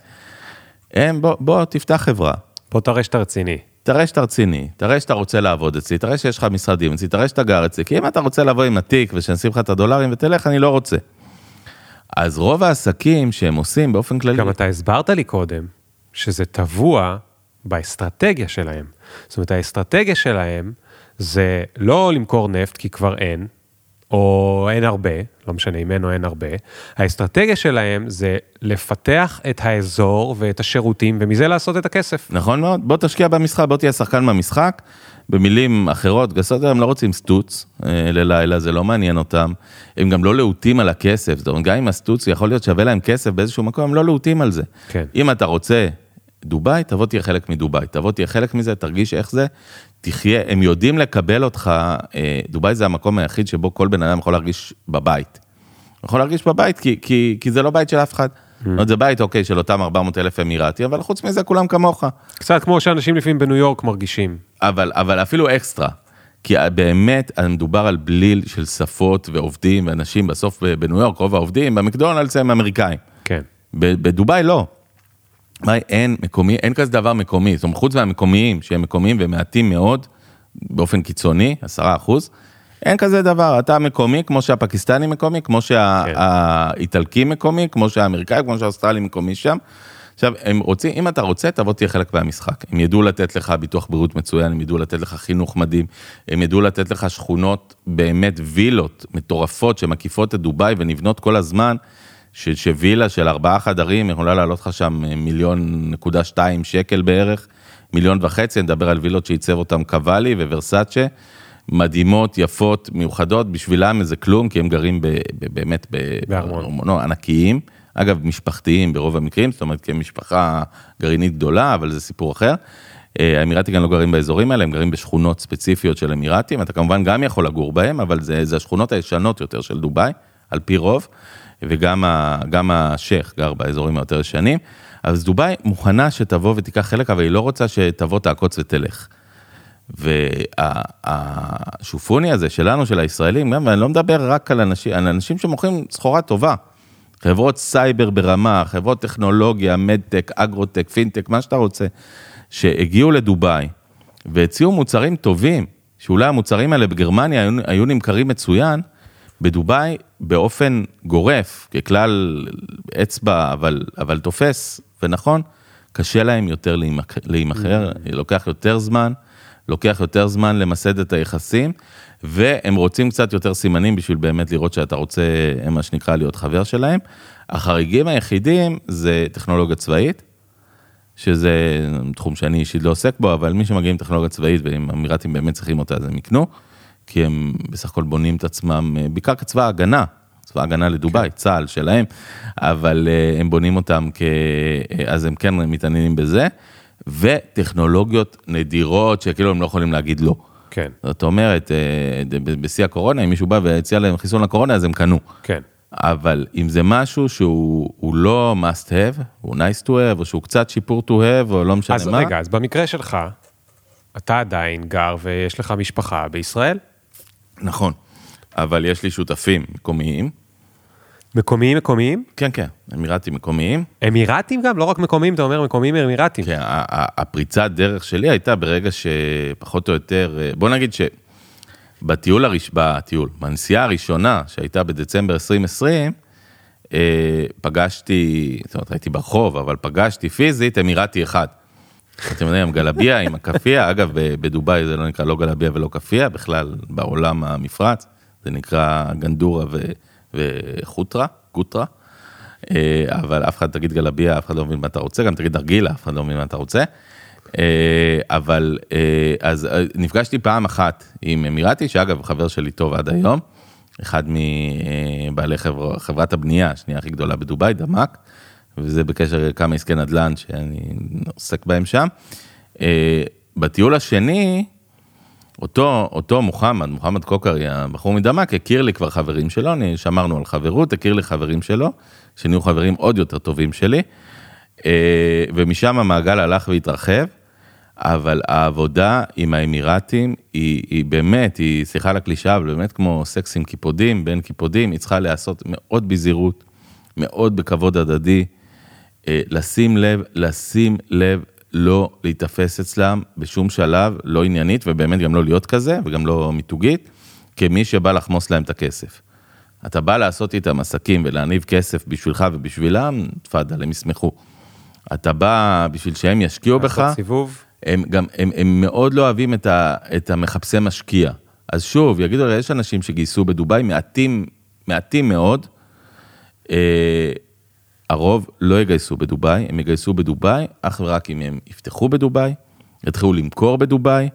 הם, בוא, בוא תפתח חברה. בוא תראה שאתה רציני. תראה שאתה רציני, תראה שאתה רוצה לעבוד אצלי, תראה שיש לך משרדים אצלי, תראה שאתה גר אצלי, כי אם אתה רוצה לבוא עם התיק ושנשים לך את הדולרים ותלך, אני לא רוצה. אז רוב העסקים שהם עושים באופן כללי, גם אתה הסברת לי קודם שזה טבוע באסטרטגיה שלהם. זאת אומרת, האסטרטגיה שלהם זה לא למכור נפט כי כבר אין, או אין הרבה, לא משנה אם אין או אין הרבה, האסטרטגיה שלהם זה לפתח את האזור ואת השירותים ומזה לעשות את הכסף. נכון מאוד, בוא תשקיע במשחק, בוא תהיה שחקן במשחק. במילים אחרות, גסות הם לא רוצים סטוץ אה, ללילה, זה לא מעניין אותם. הם גם לא להוטים על הכסף, זאת אומרת, גם אם הסטוץ יכול להיות שווה להם כסף באיזשהו מקום, הם לא להוטים על זה. כן. אם אתה רוצה דובאי, תבוא תהיה חלק מדובאי, תבוא תהיה חלק מזה, תרגיש איך זה, תחיה, הם יודעים לקבל אותך, אה, דובאי זה המקום היחיד שבו כל בן אדם יכול להרגיש בבית. יכול להרגיש בבית כי, כי, כי זה לא בית של אף אחד. זאת אומרת, זה בית, אוקיי, של אותם 400 אלף אמירתי, אבל חוץ מזה כולם כמוך. קצת כמו שאנשים לפעמים בניו יורק מרגישים. אבל, אבל אפילו אקסטרה. כי באמת מדובר על בליל של שפות ועובדים ואנשים, בסוף בניו יורק רוב העובדים, במקדונלדס הם אמריקאים. כן. בדובאי לא. דובאי אין מקומי, אין כזה דבר מקומי, זאת אומרת, חוץ מהמקומיים, שהם מקומיים ומעטים מאוד, באופן קיצוני, עשרה אחוז, אין כזה דבר, אתה מקומי, כמו שהפקיסטני מקומי, כמו שהאיטלקי מקומי, כמו שהאמריקאי, כמו שהאוסטרלי מקומי שם. עכשיו, הם רוצים, אם אתה רוצה, תבוא תהיה חלק מהמשחק. הם ידעו לתת לך ביטוח בריאות מצוין, הם ידעו לתת לך חינוך מדהים, הם ידעו לתת לך שכונות, באמת וילות מטורפות שמקיפות את דובאי ונבנות כל הזמן, ש, שווילה של ארבעה חדרים יכולה לעלות לך שם מיליון נקודה שתיים שקל בערך, מיליון וחצי, נדבר על וילות שעיצב אותם קוואלי וורסאצ'ה. מדהימות, יפות, מיוחדות, בשבילם זה כלום, כי הם גרים ב, ב, באמת בארמון. לא, ענקיים. אגב, משפחתיים ברוב המקרים, זאת אומרת, כמשפחה גרעינית גדולה, אבל זה סיפור אחר. אה, האמירתים גם לא גרים באזורים האלה, הם גרים בשכונות ספציפיות של אמירתים, אתה כמובן גם יכול לגור בהם, אבל זה, זה השכונות הישנות יותר של דובאי, על פי רוב, וגם השייח גר באזורים היותר ישנים. אז דובאי מוכנה שתבוא ותיקח חלק, אבל היא לא רוצה שתבוא, תעקוץ ותלך. והשופוני הזה שלנו, של הישראלים, גם, ואני לא מדבר רק על אנשים, על אנשים שמוכרים סחורה טובה. חברות סייבר ברמה, חברות טכנולוגיה, מדטק, אגרוטק, פינטק, מה שאתה רוצה, שהגיעו לדובאי והציעו מוצרים טובים, שאולי המוצרים האלה בגרמניה היו, היו נמכרים מצוין, בדובאי באופן גורף, ככלל אצבע, אבל, אבל תופס ונכון, קשה להם יותר להימכר, לוקח יותר זמן, לוקח יותר זמן למסד את היחסים, והם רוצים קצת יותר סימנים בשביל באמת לראות שאתה רוצה, מה שנקרא, להיות חבר שלהם. החריגים היחידים זה טכנולוגיה צבאית, שזה תחום שאני אישית לא עוסק בו, אבל מי שמגיעים טכנולוגיה צבאית, ואם אמירתים באמת צריכים אותה, אז הם יקנו, כי הם בסך הכל בונים את עצמם, בעיקר כצבא הגנה, צבא הגנה לדובאי, כן. צה"ל שלהם, אבל אה, הם בונים אותם כ... אז הם כן מתעניינים בזה, וטכנולוגיות נדירות, שכאילו הם לא יכולים להגיד לא. כן. זאת אומרת, אה, בשיא הקורונה, אם מישהו בא והציע להם חיסון לקורונה, אז הם קנו. כן. אבל אם זה משהו שהוא לא must have, הוא nice to have, או שהוא קצת שיפור to have, או לא משנה אז מה. אז רגע, אז במקרה שלך, אתה עדיין גר ויש לך משפחה בישראל? נכון, אבל יש לי שותפים מקומיים. מקומיים מקומיים? כן, כן, אמירתים מקומיים. אמירתים גם? לא רק מקומיים, אתה אומר מקומיים אמירתים. כן, הפריצת דרך שלי הייתה ברגע שפחות או יותר, אה, בוא נגיד שבטיול, הראש, בטיול, בנסיעה הראשונה שהייתה בדצמבר 2020, אה, פגשתי, זאת אומרת, הייתי ברחוב, אבל פגשתי פיזית אמירתי אחד. אתם יודעים, גלביה עם הכאפיה, אגב, בדובאי זה לא נקרא לא גלביה ולא כאפיה, בכלל בעולם המפרץ, זה נקרא גנדורה ו... וחוטרה, גוטרה, אה, אבל אף אחד תגיד גלביה, אף אחד לא מבין מה אתה רוצה, גם תגיד נרגילה, אף אחד לא מבין מה אתה רוצה. אה, אבל אה, אז נפגשתי פעם אחת עם אמירתי, שאגב חבר שלי טוב עד היום, אחד מבעלי חבר, חברת הבנייה, השנייה הכי גדולה בדובאי, דמק, וזה בקשר לכמה עסקי נדל"ן שאני עוסק בהם שם. בטיול השני, אותו, אותו מוחמד, מוחמד קוקרי, הבחור מדמק, הכיר לי כבר חברים שלו, אני שמרנו על חברות, הכיר לי חברים שלו, שנהיו חברים עוד יותר טובים שלי, אה, ומשם המעגל הלך והתרחב, אבל העבודה עם האמירתים היא, היא באמת, היא, סליחה הקלישאה, אבל באמת כמו סקס עם קיפודים, בין קיפודים, היא צריכה להיעשות מאוד בזהירות, מאוד בכבוד הדדי, אה, לשים לב, לשים לב לא להיתפס אצלם בשום שלב, לא עניינית, ובאמת גם לא להיות כזה, וגם לא מיתוגית, כמי שבא לחמוס להם את הכסף. אתה בא לעשות איתם עסקים ולהניב כסף בשבילך ובשבילם, תפאדל, הם ישמחו. אתה בא בשביל שהם ישקיעו בך, לעשות סיבוב. הם גם, הם, הם מאוד לא אוהבים את, ה, את המחפשי משקיע. אז שוב, יגידו, יש אנשים שגייסו בדובאי, מעטים, מעטים מאוד. הרוב לא יגייסו בדובאי, הם יגייסו בדובאי אך ורק אם הם יפתחו בדובאי, יתחילו למכור בדובאי,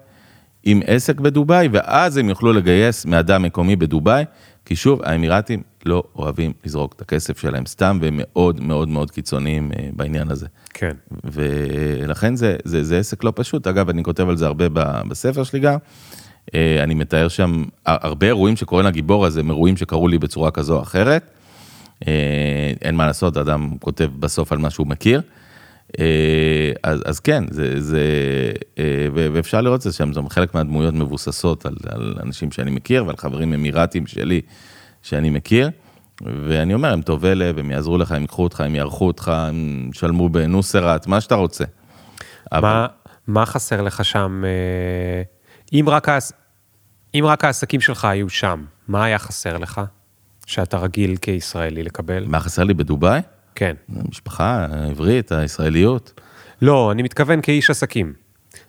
עם עסק בדובאי, ואז הם יוכלו לגייס מאדם מקומי בדובאי, כי שוב, האמירתים לא אוהבים לזרוק את הכסף שלהם סתם, והם מאוד מאוד מאוד קיצוניים אה, בעניין הזה. כן. ולכן זה, זה, זה עסק לא פשוט. אגב, אני כותב על זה הרבה בספר שלי גם. אה, אני מתאר שם הרבה אירועים שקורים לגיבור הזה, הם אירועים שקרו לי בצורה כזו או אחרת. אה, אין מה לעשות, האדם כותב בסוף על מה שהוא מכיר. אה, אז, אז כן, זה, זה, ו- ואפשר לראות את זה שם, זה חלק מהדמויות מבוססות על, על אנשים שאני מכיר ועל חברים אמירתים שלי שאני מכיר. ואני אומר, הם טובי לב, הם יעזרו לך, הם ייקחו אותך, הם יערכו אותך, הם ישלמו בנוסרת, מה שאתה רוצה. מה, מה חסר לך שם? אה, אם רק. אם רק העסקים שלך היו שם, מה היה חסר לך? שאתה רגיל כישראלי לקבל? מה חסר לי בדובאי? כן. המשפחה העברית, הישראליות. לא, אני מתכוון כאיש עסקים.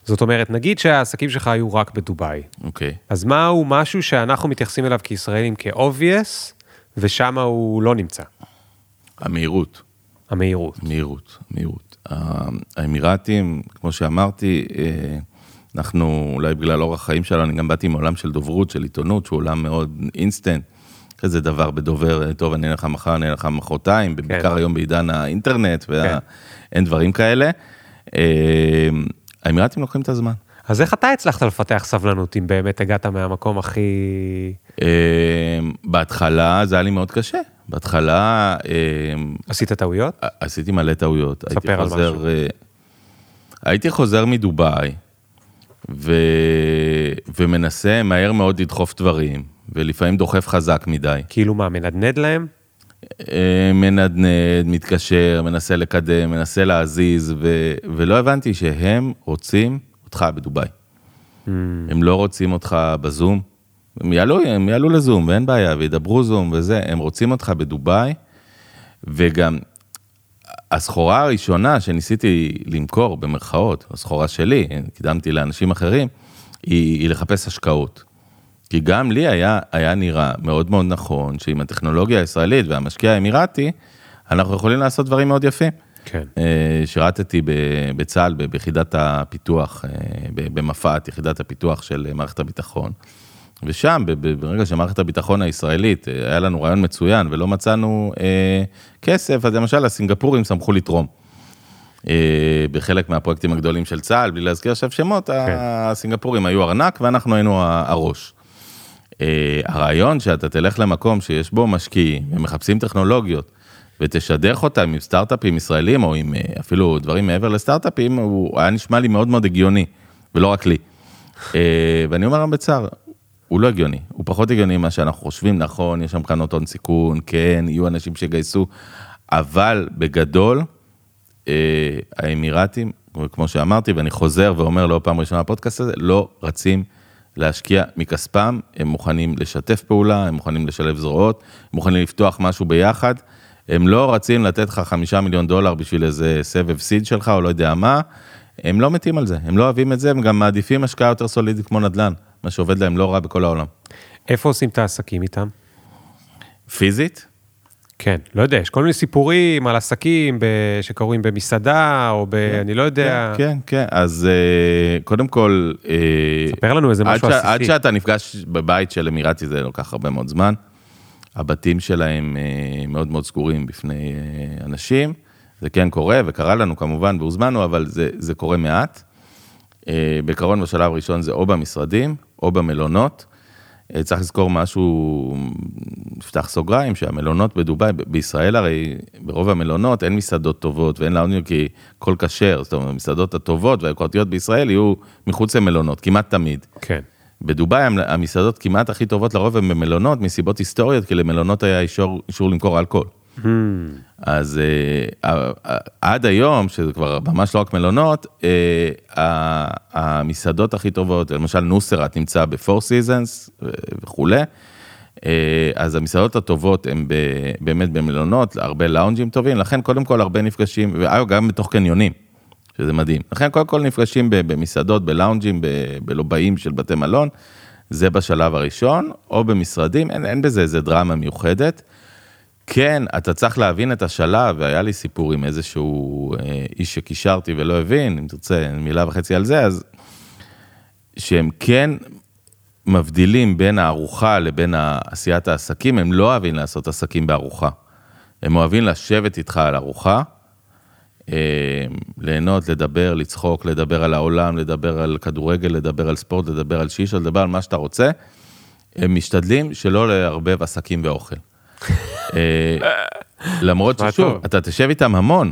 זאת אומרת, נגיד שהעסקים שלך היו רק בדובאי. אוקיי. אז מהו משהו שאנחנו מתייחסים אליו כישראלים כ-obvious, ושם הוא לא נמצא? המהירות, המהירות. מהירות, מהירות. האמירתים, כמו שאמרתי, אה, אנחנו, אולי בגלל אורח חיים שלנו, אני גם באתי מעולם של דוברות, של עיתונות, שהוא עולם מאוד אינסטנט. כזה דבר בדובר, טוב, אני אענה לך מחר, אני אענה לך מחרתיים, בעיקר היום בעידן האינטרנט, כן. ואין דברים כאלה. אה, האמירתים לוקחים את הזמן. אז איך אתה הצלחת לפתח סבלנות אם באמת הגעת מהמקום הכי... אה, בהתחלה זה היה לי מאוד קשה. בהתחלה אה, עשית טעויות? עשיתי מלא טעויות. ספר הייתי על חוזר, משהו. אה, הייתי חוזר מדובאי, ו... ומנסה מהר מאוד לדחוף דברים, ולפעמים דוחף חזק מדי. כאילו מה, מנדנד להם? אה, מנדנד, מתקשר, מנסה לקדם, מנסה להזיז, ו... ולא הבנתי שהם רוצים אותך בדובאי. הם לא רוצים אותך בזום, הם יעלו, הם יעלו לזום, ואין בעיה, וידברו זום וזה, הם רוצים אותך בדובאי, וגם הסחורה הראשונה שניסיתי למכור, במרכאות, הסחורה שלי, קידמתי לאנשים אחרים, היא, היא לחפש השקעות. כי גם לי היה, היה נראה מאוד מאוד נכון, שעם הטכנולוגיה הישראלית והמשקיע האמירתי, אנחנו יכולים לעשות דברים מאוד יפים. כן. אה, שירתתי בצה"ל, ביחידת הפיתוח, אה, במפת, יחידת הפיתוח של מערכת הביטחון. ושם, ברגע שמערכת הביטחון הישראלית, אה, היה לנו רעיון מצוין ולא מצאנו אה, כסף, אז למשל הסינגפורים שמחו לתרום. אה, בחלק מהפרויקטים הגדולים של צה"ל, בלי להזכיר עכשיו שמות, הסינגפורים היו ארנק ואנחנו היינו הראש. אה, הרעיון שאתה תלך למקום שיש בו משקיעים ומחפשים טכנולוגיות ותשדך אותם עם סטארט-אפים ישראלים או עם אה, אפילו דברים מעבר לסטארט-אפים, הוא היה נשמע לי מאוד מאוד הגיוני, ולא רק לי. אה, ואני אומר גם בצער, הוא לא הגיוני, הוא פחות הגיוני ממה שאנחנו חושבים, נכון, יש שם קרנות הון סיכון, כן, יהיו אנשים שיגייסו, אבל בגדול, האמירתים, כמו שאמרתי, ואני חוזר ואומר לא פעם ראשונה בפודקאסט הזה, לא רצים להשקיע מכספם, הם מוכנים לשתף פעולה, הם מוכנים לשלב זרועות, הם מוכנים לפתוח משהו ביחד, הם לא רצים לתת לך חמישה מיליון דולר בשביל איזה סבב סיד שלך או לא יודע מה, הם לא מתים על זה, הם לא אוהבים את זה, הם גם מעדיפים השקעה יותר סולידית כמו נדל"ן, מה שעובד להם לא רע בכל העולם. איפה עושים את העסקים איתם? פיזית, כן, לא יודע, יש כל מיני סיפורים על עסקים ב... שקורים במסעדה, או ב... אני לא יודע. כן, כן, אז אה, קודם כל, אה, ספר לנו איזה משהו עסיסי. עד שאתה נפגש בבית של אמירתי זה לוקח הרבה מאוד זמן. הבתים שלהם אה, מאוד מאוד סגורים בפני אנשים. זה כן קורה, וקרה לנו כמובן, והוזמנו, אבל זה, זה קורה מעט. בעיקרון בשלב הראשון זה או במשרדים, או במלונות. אה, צריך לזכור משהו, נפתח סוגריים, שהמלונות בדובאי, בישראל הרי ברוב המלונות אין מסעדות טובות ואין לאוניו כי הכל כשר, זאת אומרת, המסעדות הטובות והיוקרתיות בישראל יהיו מחוץ למלונות, כמעט תמיד. כן. בדובאי המ- המסעדות כמעט הכי טובות לרוב הן במלונות מסיבות היסטוריות, כי למלונות היה אישור, אישור למכור אלכוהול. אז אה, אה, אה, עד היום, שזה כבר ממש לא רק מלונות, המסעדות הכי טובות, למשל נוסרת נמצא ב-Four Seasons וכולי, אז המסעדות הטובות הן באמת במלונות, הרבה לאונג'ים טובים, לכן קודם כל הרבה נפגשים, ואגב, גם בתוך קניונים, שזה מדהים. לכן קודם כל נפגשים במסעדות, בלאונג'ים, בלובעים של בתי מלון, זה בשלב הראשון, או במשרדים, אין, אין בזה איזה דרמה מיוחדת. כן, אתה צריך להבין את השלב, והיה לי סיפור עם איזשהו אה, איש שקישרתי ולא הבין, אם תרצה מילה וחצי על זה, אז שהם כן מבדילים בין הארוחה לבין עשיית העסקים, הם לא אוהבים לעשות עסקים בארוחה. הם אוהבים לשבת איתך על ארוחה, אה, ליהנות, לדבר, לצחוק, לדבר על העולם, לדבר על כדורגל, לדבר על ספורט, לדבר על שישה, לדבר על מה שאתה רוצה. הם משתדלים שלא לערבב עסקים ואוכל. אה, למרות ששוב. אתה תשב איתם המון,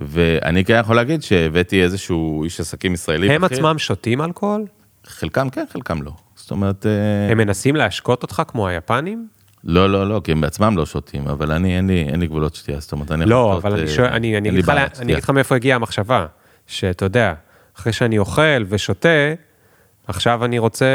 ואני כן יכול להגיד שהבאתי איזשהו איש עסקים ישראלי. הם בכיר. עצמם שותים אלכוהול? חלקם כן, חלקם לא. זאת אומרת, אה, הם מנסים להשקות אותך כמו היפנים? לא, לא, לא, כי הם בעצמם לא שותים, אבל אני, אין לי, אין לי גבולות שתייה, זאת אומרת, אני לא, אבל אני אה, שואל, אני אגיד לך מאיפה הגיעה המחשבה, שאתה יודע, אחרי שאני אוכל ושותה, עכשיו אני רוצה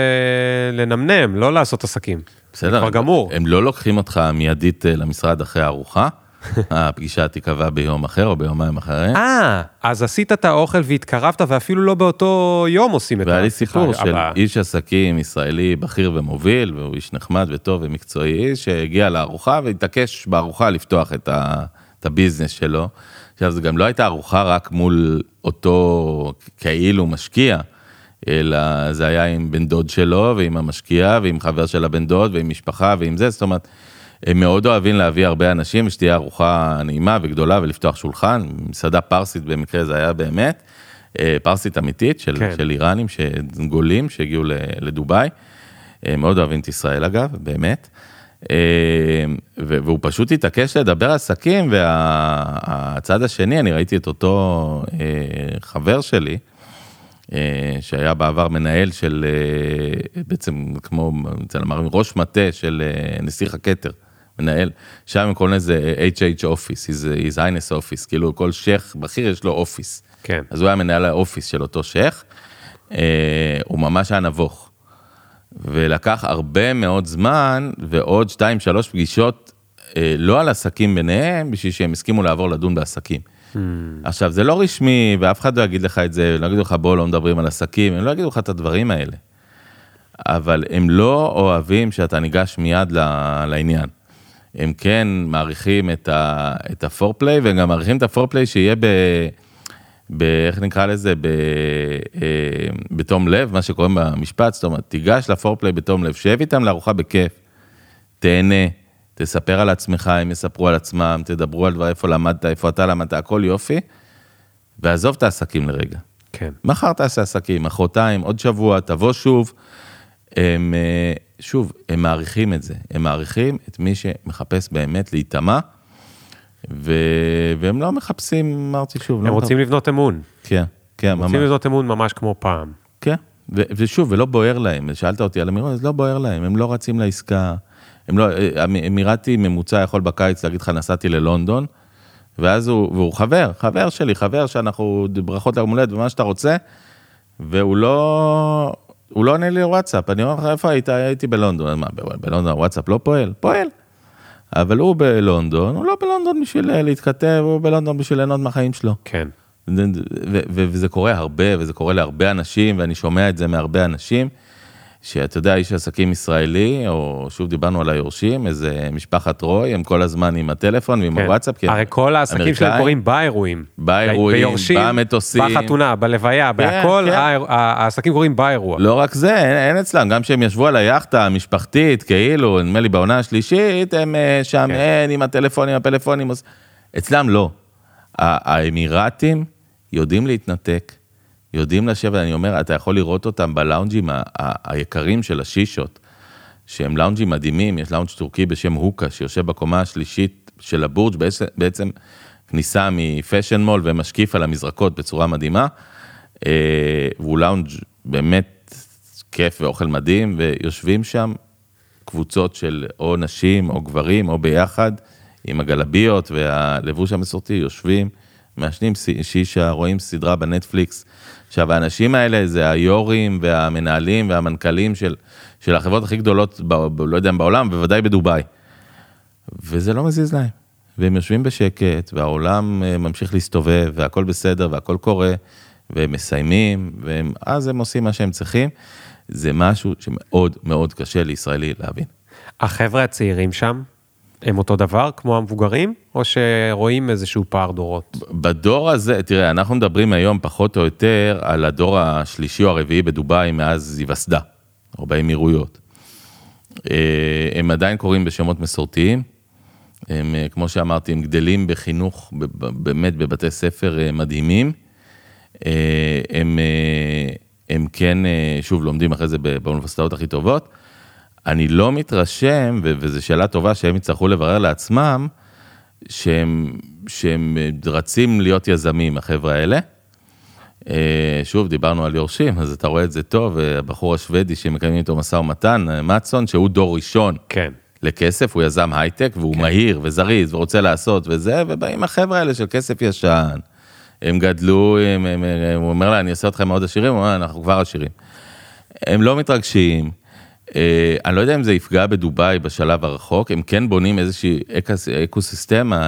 לנמנם, לא לעשות עסקים. בסדר, כבר גמור. הם לא לוקחים אותך מיידית אה, למשרד אחרי הארוחה, הפגישה תיקבע ביום אחר או ביומיים אחרי. אה, אז עשית את האוכל והתקרבת ואפילו לא באותו יום עושים את והיה לי סיפור של הבאה. איש עסקים ישראלי בכיר ומוביל, והוא איש נחמד וטוב ומקצועי, שהגיע לארוחה והתעקש בארוחה לפתוח את, ה, את הביזנס שלו. עכשיו, זו גם לא הייתה ארוחה רק מול אותו כאילו משקיע, אלא זה היה עם בן דוד שלו ועם המשקיע ועם חבר של הבן דוד ועם משפחה ועם זה, זאת אומרת, הם מאוד אוהבים להביא הרבה אנשים ושתהיה ארוחה נעימה וגדולה ולפתוח שולחן, מסעדה פרסית במקרה זה היה באמת, אה, פרסית אמיתית של, כן. של איראנים שגולים שהגיעו לדובאי, אה, מאוד אוהבים את ישראל אגב, באמת. אה, והוא פשוט התעקש לדבר עסקים והצד השני, אני ראיתי את אותו חבר שלי, שהיה בעבר מנהל של, אה, בעצם כמו, אצל המערבים, ראש מטה של אה, נסיך הכתר, מנהל, שם הם קוראים לזה HH Office, his, Highness Office, כאילו כל שייח בכיר יש לו אופיס. כן. אז הוא היה מנהל האופיס של אותו שייח, אה, הוא ממש היה נבוך. ולקח הרבה מאוד זמן ועוד שתיים, שלוש פגישות, אה, לא על עסקים ביניהם, בשביל שהם הסכימו לעבור לדון בעסקים. Hmm. עכשיו, זה לא רשמי, ואף אחד לא יגיד לך את זה, לא יגידו לך בוא, לא מדברים על עסקים, הם לא יגידו לך את הדברים האלה. אבל הם לא אוהבים שאתה ניגש מיד לעניין. הם כן מעריכים את ה- את הפורפליי, והם גם מעריכים את הפורפליי שיהיה ב... ב... איך נקרא לזה? ב... אה, בתום לב, מה שקוראים במשפט, זאת אומרת, תיגש לפורפליי בתום לב, שב איתם לארוחה בכיף, תהנה, תספר על עצמך, הם יספרו על עצמם, תדברו על דבר, איפה למדת, איפה אתה למדת, הכל יופי, ועזוב את העסקים לרגע. כן. מחר תעשה עסקים, מחרתיים, עוד שבוע, תבוא שוב. הם, אה, שוב, הם מעריכים את זה, הם מעריכים את מי שמחפש באמת להיטמע, ו... והם לא מחפשים, אמרתי שוב, הם לא רוצים לבנות אמון. כן, כן, ממש. רוצים לבנות אמון ממש כמו פעם. כן, ו- ושוב, ולא בוער להם, שאלת אותי על אמירות, אז לא בוער להם, הם לא רצים לעסקה, הם לא, אה, אמירתי ממוצע יכול בקיץ להגיד לך, נסעתי ללונדון, ואז הוא, והוא חבר, חבר שלי, חבר שאנחנו, ברכות ליום הולדת ומה שאתה רוצה, והוא לא, הוא לא עונה לי לוואטסאפ, אני אומר לך, איפה היית? הייתי בלונדון, מה, בלונדון הוואטסאפ לא פועל? פועל. אבל הוא בלונדון, הוא לא בלונדון בשביל אה, להתכתב, הוא בלונדון בשביל ליהנות מהחיים שלו. כן. וזה קורה הרבה, וזה קורה להרבה אנשים, ואני שומע את זה מהרבה אנשים, שאתה יודע, איש עסקים ישראלי, או שוב דיברנו על היורשים, איזה משפחת רוי, הם כל הזמן עם הטלפון ועם כן. הוואטסאפ, הרי כל העסקים שלהם אמריקאים- קורים באירועים. באירועים, ביורשים, במטוסים. בחתונה, בלוויה, בהכל, כן. האיר- ה- העסקים קורים באירוע. לא רק זה, אין, אין אצלם, גם כשהם ישבו על היאכטה המשפחתית, כאילו, נדמה לי בעונה השלישית, הם אה, שם, כן. אין, עם הטלפונים, הפלאפונים, אצלם לא. האמירתים יודעים להתנתק, יודעים לשבת, אני אומר, אתה יכול לראות אותם בלאונג'ים היקרים של השישות, שהם לאונג'ים מדהימים, יש לאונג' טורקי בשם הוקה, שיושב בקומה השלישית של הבורג', בעצם כניסה מפשן מול ומשקיף על המזרקות בצורה מדהימה, אה, והוא לאונג' באמת כיף ואוכל מדהים, ויושבים שם קבוצות של או נשים או גברים או ביחד, עם הגלביות והלבוש המסורתי, יושבים, מעשנים שישה, רואים סדרה בנטפליקס. עכשיו, האנשים האלה זה היו"רים והמנהלים והמנכ"לים של, של החברות הכי גדולות, ב, ב, לא יודע אם בעולם, בוודאי בדובאי. וזה לא מזיז להם. והם יושבים בשקט, והעולם אה, ממשיך להסתובב, והכל בסדר, והכל קורה, והם מסיימים, ואז הם עושים מה שהם צריכים. זה משהו שמאוד מאוד קשה לישראלי להבין. החבר'ה הצעירים שם, הם אותו דבר כמו המבוגרים, או שרואים איזשהו פער דורות? בדור הזה, תראה, אנחנו מדברים היום פחות או יותר על הדור השלישי או הרביעי בדובאי מאז היווסדה, או באמירויות. אה, הם עדיין קוראים בשמות מסורתיים, הם, אה, כמו שאמרתי, הם גדלים בחינוך, באמת בבתי ספר אה, מדהימים. הם, הם כן, שוב, לומדים אחרי זה באוניברסיטאות הכי טובות. אני לא מתרשם, וזו שאלה טובה שהם יצטרכו לברר לעצמם, שהם, שהם רצים להיות יזמים, החבר'ה האלה. אה, שוב, דיברנו על יורשים, אז אתה רואה את זה טוב, הבחור השוודי שמקיימים איתו משא ומתן, מצון, שהוא דור ראשון. כן. לכסף, הוא יזם הייטק, והוא כן. מהיר וזריז ורוצה לעשות וזה, ובאים החבר'ה האלה של כסף ישן. הם גדלו, הם, הם, הם, הוא אומר לה, אני אעשה אתכם מאוד עשירים, הוא אומר, אנחנו כבר עשירים. הם לא מתרגשים. אה, אני לא יודע אם זה יפגע בדובאי בשלב הרחוק, הם כן בונים איזושהי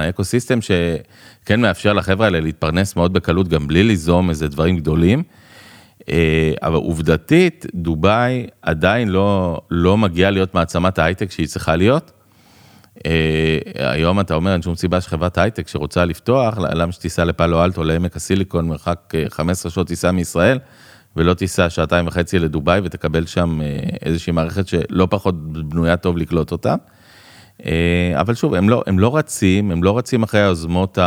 אקוסיסטם שכן מאפשר לחבר'ה האלה להתפרנס מאוד בקלות, גם בלי ליזום איזה דברים גדולים. אה, אבל עובדתית, דובאי עדיין לא, לא מגיעה להיות מעצמת ההייטק שהיא צריכה להיות. אה, היום אתה אומר, אין שום סיבה שחברת הייטק שרוצה לפתוח, למה שתיסע לפאלו אלטו, לעמק הסיליקון, מרחק 15 שעות טיסה מישראל. ולא תיסע שעתיים וחצי לדובאי ותקבל שם אה, איזושהי מערכת שלא פחות בנויה טוב לקלוט אותה. אה, אבל שוב, הם לא, הם לא רצים, הם לא רצים אחרי היוזמות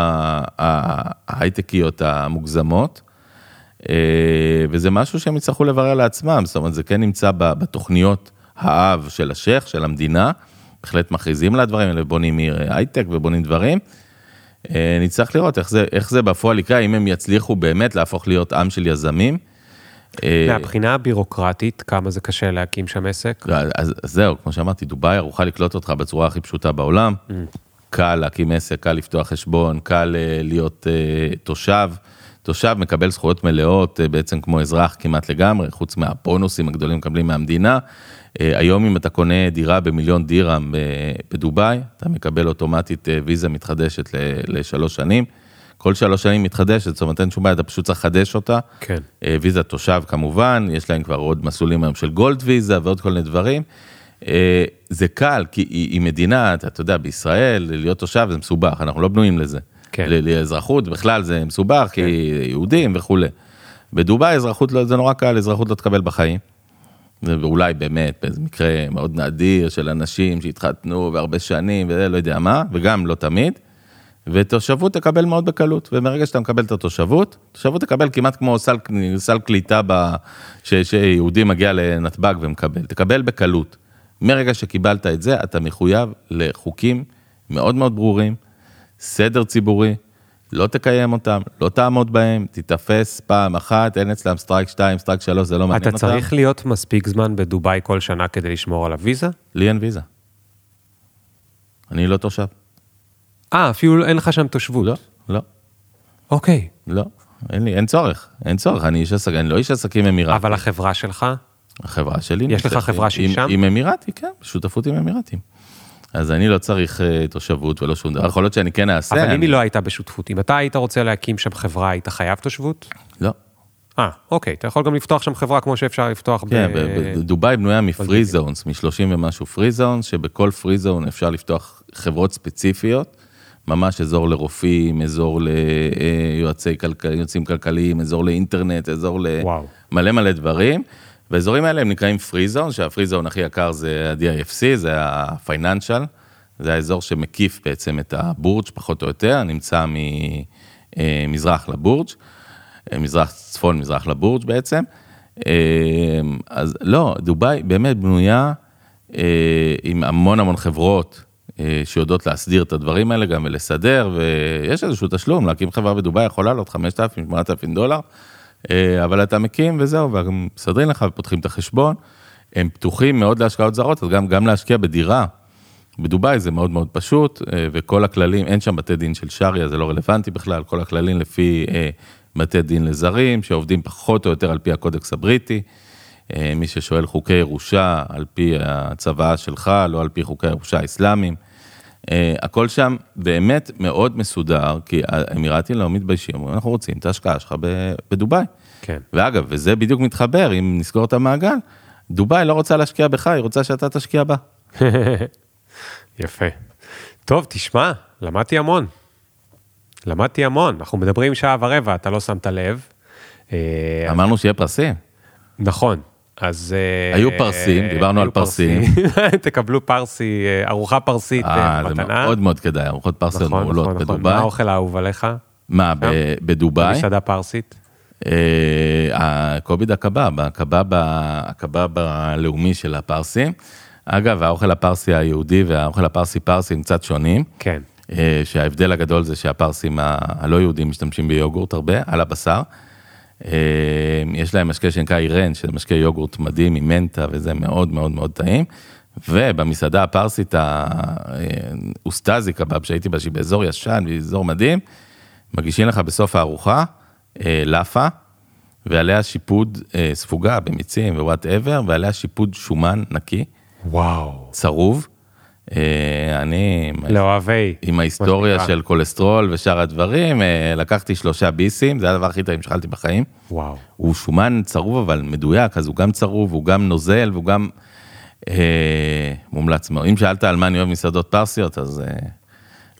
ההייטקיות המוגזמות, אה, וזה משהו שהם יצטרכו לברר לעצמם, זאת אומרת, זה כן נמצא בתוכניות האב של השייח, של המדינה, בהחלט מכריזים על הדברים האלה, בונים הייטק ובונים דברים. נצטרך לראות איך זה, איך זה בפועל יקרה, אם הם יצליחו באמת להפוך להיות עם של יזמים. אה, מהבחינה הבירוקרטית, כמה זה קשה להקים שם עסק? לא, אז זהו, כמו שאמרתי, דובאי ערוכה לקלוט אותך בצורה הכי פשוטה בעולם. Mm. קל להקים עסק, קל לפתוח חשבון, קל אה, להיות uh, תושב. תושב מקבל זכויות מלאות בעצם כמו אזרח כמעט לגמרי, חוץ מהבונוסים הגדולים מקבלים מהמדינה. היום אם אתה קונה דירה במיליון דירם בדובאי, אתה מקבל אוטומטית ויזה מתחדשת לשלוש שנים. כל שלוש שנים מתחדשת, זאת אומרת אין שום בעיה, אתה פשוט צריך לחדש אותה. כן. אה, ויזה תושב כמובן, יש להם כבר עוד מסלולים היום של גולד ויזה ועוד כל מיני דברים. אה, זה קל, כי היא מדינה, אתה, אתה יודע, בישראל, להיות תושב זה מסובך, אנחנו לא בנויים לזה. כן. לאזרחות בכלל זה מסובך, כן. כי יהודים וכולי. בדובאי אזרחות לא, זה נורא קל, אזרחות לא תקבל בחיים. ואולי באמת, באיזה מקרה מאוד נדיר של אנשים שהתחתנו והרבה שנים ולא יודע מה, וגם לא תמיד. ותושבות תקבל מאוד בקלות, ומרגע שאתה מקבל את התושבות, תושבות תקבל כמעט כמו סל, סל קליטה ב, ש, שיהודי מגיע לנתב"ג ומקבל, תקבל בקלות. מרגע שקיבלת את זה, אתה מחויב לחוקים מאוד מאוד ברורים, סדר ציבורי, לא תקיים אותם, לא תעמוד בהם, תיתפס פעם אחת, אין אצלם strike 2, strike 3, זה לא מעניין אותם. אתה צריך להיות מספיק זמן בדובאי כל שנה כדי לשמור על הוויזה? לי אין ויזה. אני לא תושב. אה, אפילו אין לך שם תושבות. לא, לא. אוקיי. לא, אין לי, אין צורך, אין צורך, אני איש עסקים, אני לא איש עסקים אמירתי. אבל החברה שלך? החברה שלי. יש לך חברה שהיא שם? עם אמירתי, כן, שותפות עם אמירתים. אז אני לא צריך uh, תושבות ולא שום דבר, יכול להיות שאני כן אעשה. אבל אני... אם היא לא הייתה בשותפות, אם אתה היית רוצה להקים שם חברה, היית חייב תושבות? לא. אה, אוקיי, אתה יכול גם לפתוח שם חברה כמו שאפשר לפתוח כן, ב... דובאי בנויה מפרי זונס, מ-30 ומשהו פרי זונס, שבכל פרי זון אפשר לפתוח חברות ספציפיות. ממש אזור לרופאים, אזור ליועצים כל... כלכליים, אזור לאינטרנט, אזור למלא מלא דברים. והאזורים האלה הם נקראים פרי זון, שהפרי זון הכי יקר זה ה-DIFC, זה ה-Financial, זה האזור שמקיף בעצם את הבורג' פחות או יותר, נמצא ממזרח לבורג', מזרח, צפון מזרח לבורג' בעצם. אז לא, דובאי באמת בנויה אה, עם המון המון חברות אה, שיודעות להסדיר את הדברים האלה גם ולסדר, ויש איזשהו תשלום, להקים חברה בדובאי יכול לעלות 5,000, 8,000 דולר, אה, אבל אתה מקים וזהו, וגם מסדרים לך ופותחים את החשבון. הם פתוחים מאוד להשקעות זרות, אז גם, גם להשקיע בדירה. בדובאי זה מאוד מאוד פשוט, אה, וכל הכללים, אין שם בתי דין של שריעה, זה לא רלוונטי בכלל, כל הכללים לפי בתי דין לזרים, שעובדים פחות או יותר על פי הקודקס הבריטי. אה, מי ששואל חוקי ירושה על פי הצוואה שלך, לא על פי חוקי הירושה האסלאמיים. אה, הכל שם באמת מאוד מסודר, כי האמירתים לא מתביישים, אומרים, אנחנו רוצים את ההשקעה שלך בדובאי. כן. ואגב, וזה בדיוק מתחבר, אם נסגור את המעגל, דובאי לא רוצה להשקיע בך, היא רוצה שאתה תשקיע בה. יפה. טוב, תשמע, למדתי המון. למדתי המון. אנחנו מדברים שעה ורבע, אתה לא שמת לב. אה, אמרנו שיהיה פרסים. נכון. אז... אה, היו פרסים, דיברנו היו על פרסים. תקבלו פרסי, אה, ארוחה פרסית אה, אה, זה מתנה. מאוד מאוד כדאי, ארוחות פרסיות נכון, מעולות נכון, נכון. מה בדובאי. האוכל האהוב עליך? מה, ב- בדובאי? מסעדה פרסית? אה, הקוביד הקבב, הקבב, הקבב הלאומי של הפרסים. אגב, האוכל הפרסי היהודי והאוכל הפרסי פרסי הם קצת שונים. כן. אה, שההבדל הגדול זה שהפרסים הלא יהודים משתמשים ביוגורט הרבה, על הבשר. אה, יש להם משקה שנקרא איירן, שזה משקה יוגורט מדהים עם מנטה וזה מאוד מאוד מאוד טעים. ובמסעדה הפרסית האוסטזי קבב שהייתי בה, שהיא באזור ישן ואזור מדהים, מגישים לך בסוף הארוחה אה, לאפה, ועליה שיפוד אה, ספוגה במיצים ו whatever, ועליה שיפוד שומן נקי, וואו. צרוב. אה, אני... לאוהבי. עם ההיסטוריה. של כולסטרול ושאר הדברים, אה, לקחתי שלושה ביסים, זה הדבר הכי טעים שאכלתי בחיים. וואו. הוא שומן צרוב אבל מדויק, אז הוא גם צרוב, הוא גם נוזל, והוא גם אה, מומלץ מאוד. אם שאלת על מה אני אוהב מסעדות פרסיות, אז אה, זה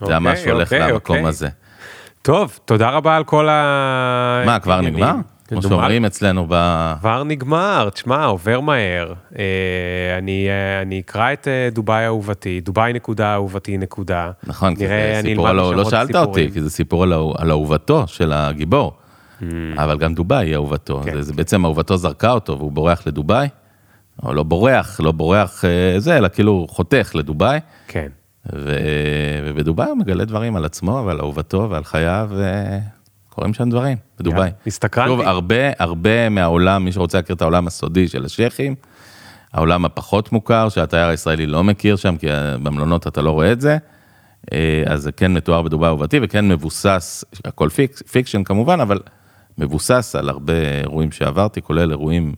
אוקיי, ממש הולך אוקיי, למקום אוקיי. הזה. טוב, תודה רבה על כל ה... מה, כבר. נגמר? כמו. שאומרים אצלנו ב... כבר נגמר, תשמע, עובר מהר. אה, אני, אה, אני אקרא את אה, דובאי אהובתי, דובאי נקודה אהובתי נקודה. נכון, כי זה סיפור על... לא שאלת. אותי, כי זה סיפור על אהוב- על אהובתו של הגיבור. אבל גם דובאי היא אהובתו, כן. זה- זה בעצם אהובתו זרקה אותו והוא בורח לדובאי. או לא בורח, לא בורח זה, אלא כאילו חותך לדובאי. כן. ו... ובדובאי הוא מגלה דברים על עצמו ועל אהובתו ועל חייו, וקורים שם דברים בדובאי. הסתקרנתי. שוב, הרבה, הרבה מהעולם, מי שרוצה להכיר את העולם הסודי של השייחים, העולם הפחות מוכר, שהתייר הישראלי לא מכיר שם, כי במלונות אתה לא רואה את זה, אה, אז זה כן מתואר בדובאי אהובתי, וכן מבוסס, הכל fic, fiction כמובן, אבל מבוסס על הרבה אירועים שעברתי, כולל אירועים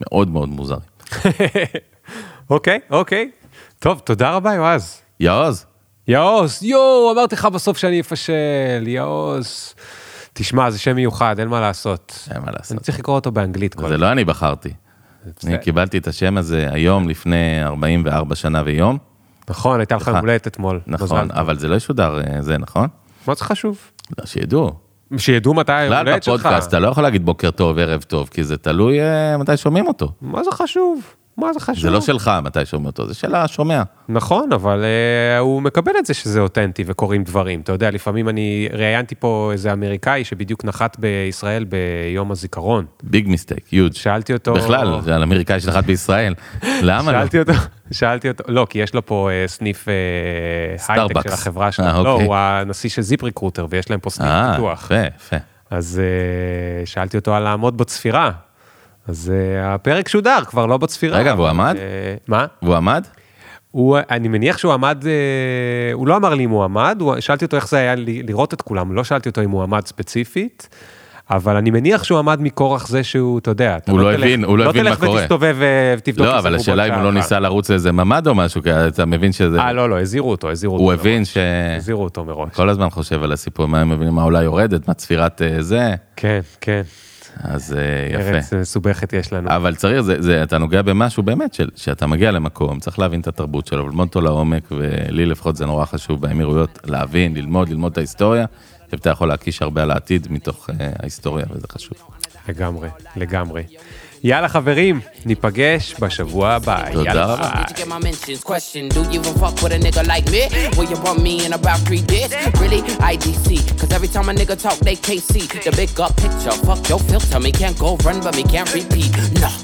מאוד מאוד מוזרים. אוקיי, אוקיי. טוב, תודה רבה, יועז. יעוז, יעוז, יואו, אמרתי לך בסוף שאני אפשל, יעוז. תשמע, זה שם מיוחד, אין מה לעשות. אין מה אני לעשות. צריך לקרוא אותו באנגלית כל זה לא אני בחרתי. אני קיבלתי את השם הזה היום לפני 44 שנה ויום. נכון, הייתה לך נכון. יום הולדת אתמול. נכון, מזל טוב. אבל זה לא ישודר אה, זה, נכון? מה זה חשוב? לא, שידעו. שידעו מתי היום בכלל הולדת שלך. בפודקאסט אתה לא יכול להגיד בוקר טוב, ערב טוב, כי זה תלוי אה, מתי שומעים אותו. מה זה חשוב? מה זה חשוב? זה לא שלך מתי שומעים אותו, זה של השומע. נכון, אבל uh, הוא מקבל את זה שזה אותנטי וקורים דברים. אתה יודע, לפעמים אני ראיינתי פה איזה אמריקאי שבדיוק נחת בישראל ביום הזיכרון. Big mistake, huge. שאלתי אותו... בכלל, זה על אמריקאי שנחת בישראל. למה לא? שאלתי אותו, שאלתי אותו, לא, כי יש לו פה uh, סניף uh, הייטק. של החברה שלו. אה, לא, אוקיי. הוא הנשיא של ZipRecruiter ויש להם פה סניף אה, פיתוח. יפה, יפה. אז uh, שאלתי אותו על לעמוד בצפירה. אז uh, הפרק שודר, כבר לא בצפירה. רגע, והוא אבל, עמד? אה, מה? והוא עמד? הוא, אני מניח שהוא עמד, אה, הוא לא אמר לי אם הוא עמד, הוא, שאלתי אותו איך זה היה לראות את כולם, לא שאלתי אותו אם הוא עמד ספציפית, אבל אני מניח שהוא עמד מכורח זה שהוא, אתה יודע, אתה הוא לא תלך- הבין- הוא לא הבין מה תלך קורה. ותסתובב אה, ותבדוק. לא, אבל השאלה אם הוא לא. ניסה לרוץ לאיזה ממ"ד או משהו, כי אתה מבין שזה... אה, לא, לא, הזהירו אותו, הזהירו אותו. הוא. הבין ש... הזהירו אותו מראש. כל הזמן חושב על הסיפור, מה הם מבינים, מה אולי יורדת, מה צפירת אה, זה, כן, כן, אז אה, יפה. ארץ מסובכת יש לנו. אבל צריך, זה, זה, אתה נוגע במשהו באמת, של, שאתה מגיע למקום, צריך להבין את התרבות שלו, ללמוד אותו לעומק, ולי לפחות זה נורא חשוב באמירויות, להבין, ללמוד, ללמוד את ההיסטוריה, ואתה יכול להקיש הרבה על העתיד מתוך uh, ההיסטוריה, וזה חשוב. לגמרי, לגמרי. יאללה חברים, ניפגש בשבוע הבא. תודה יאללה, רבה. ביי.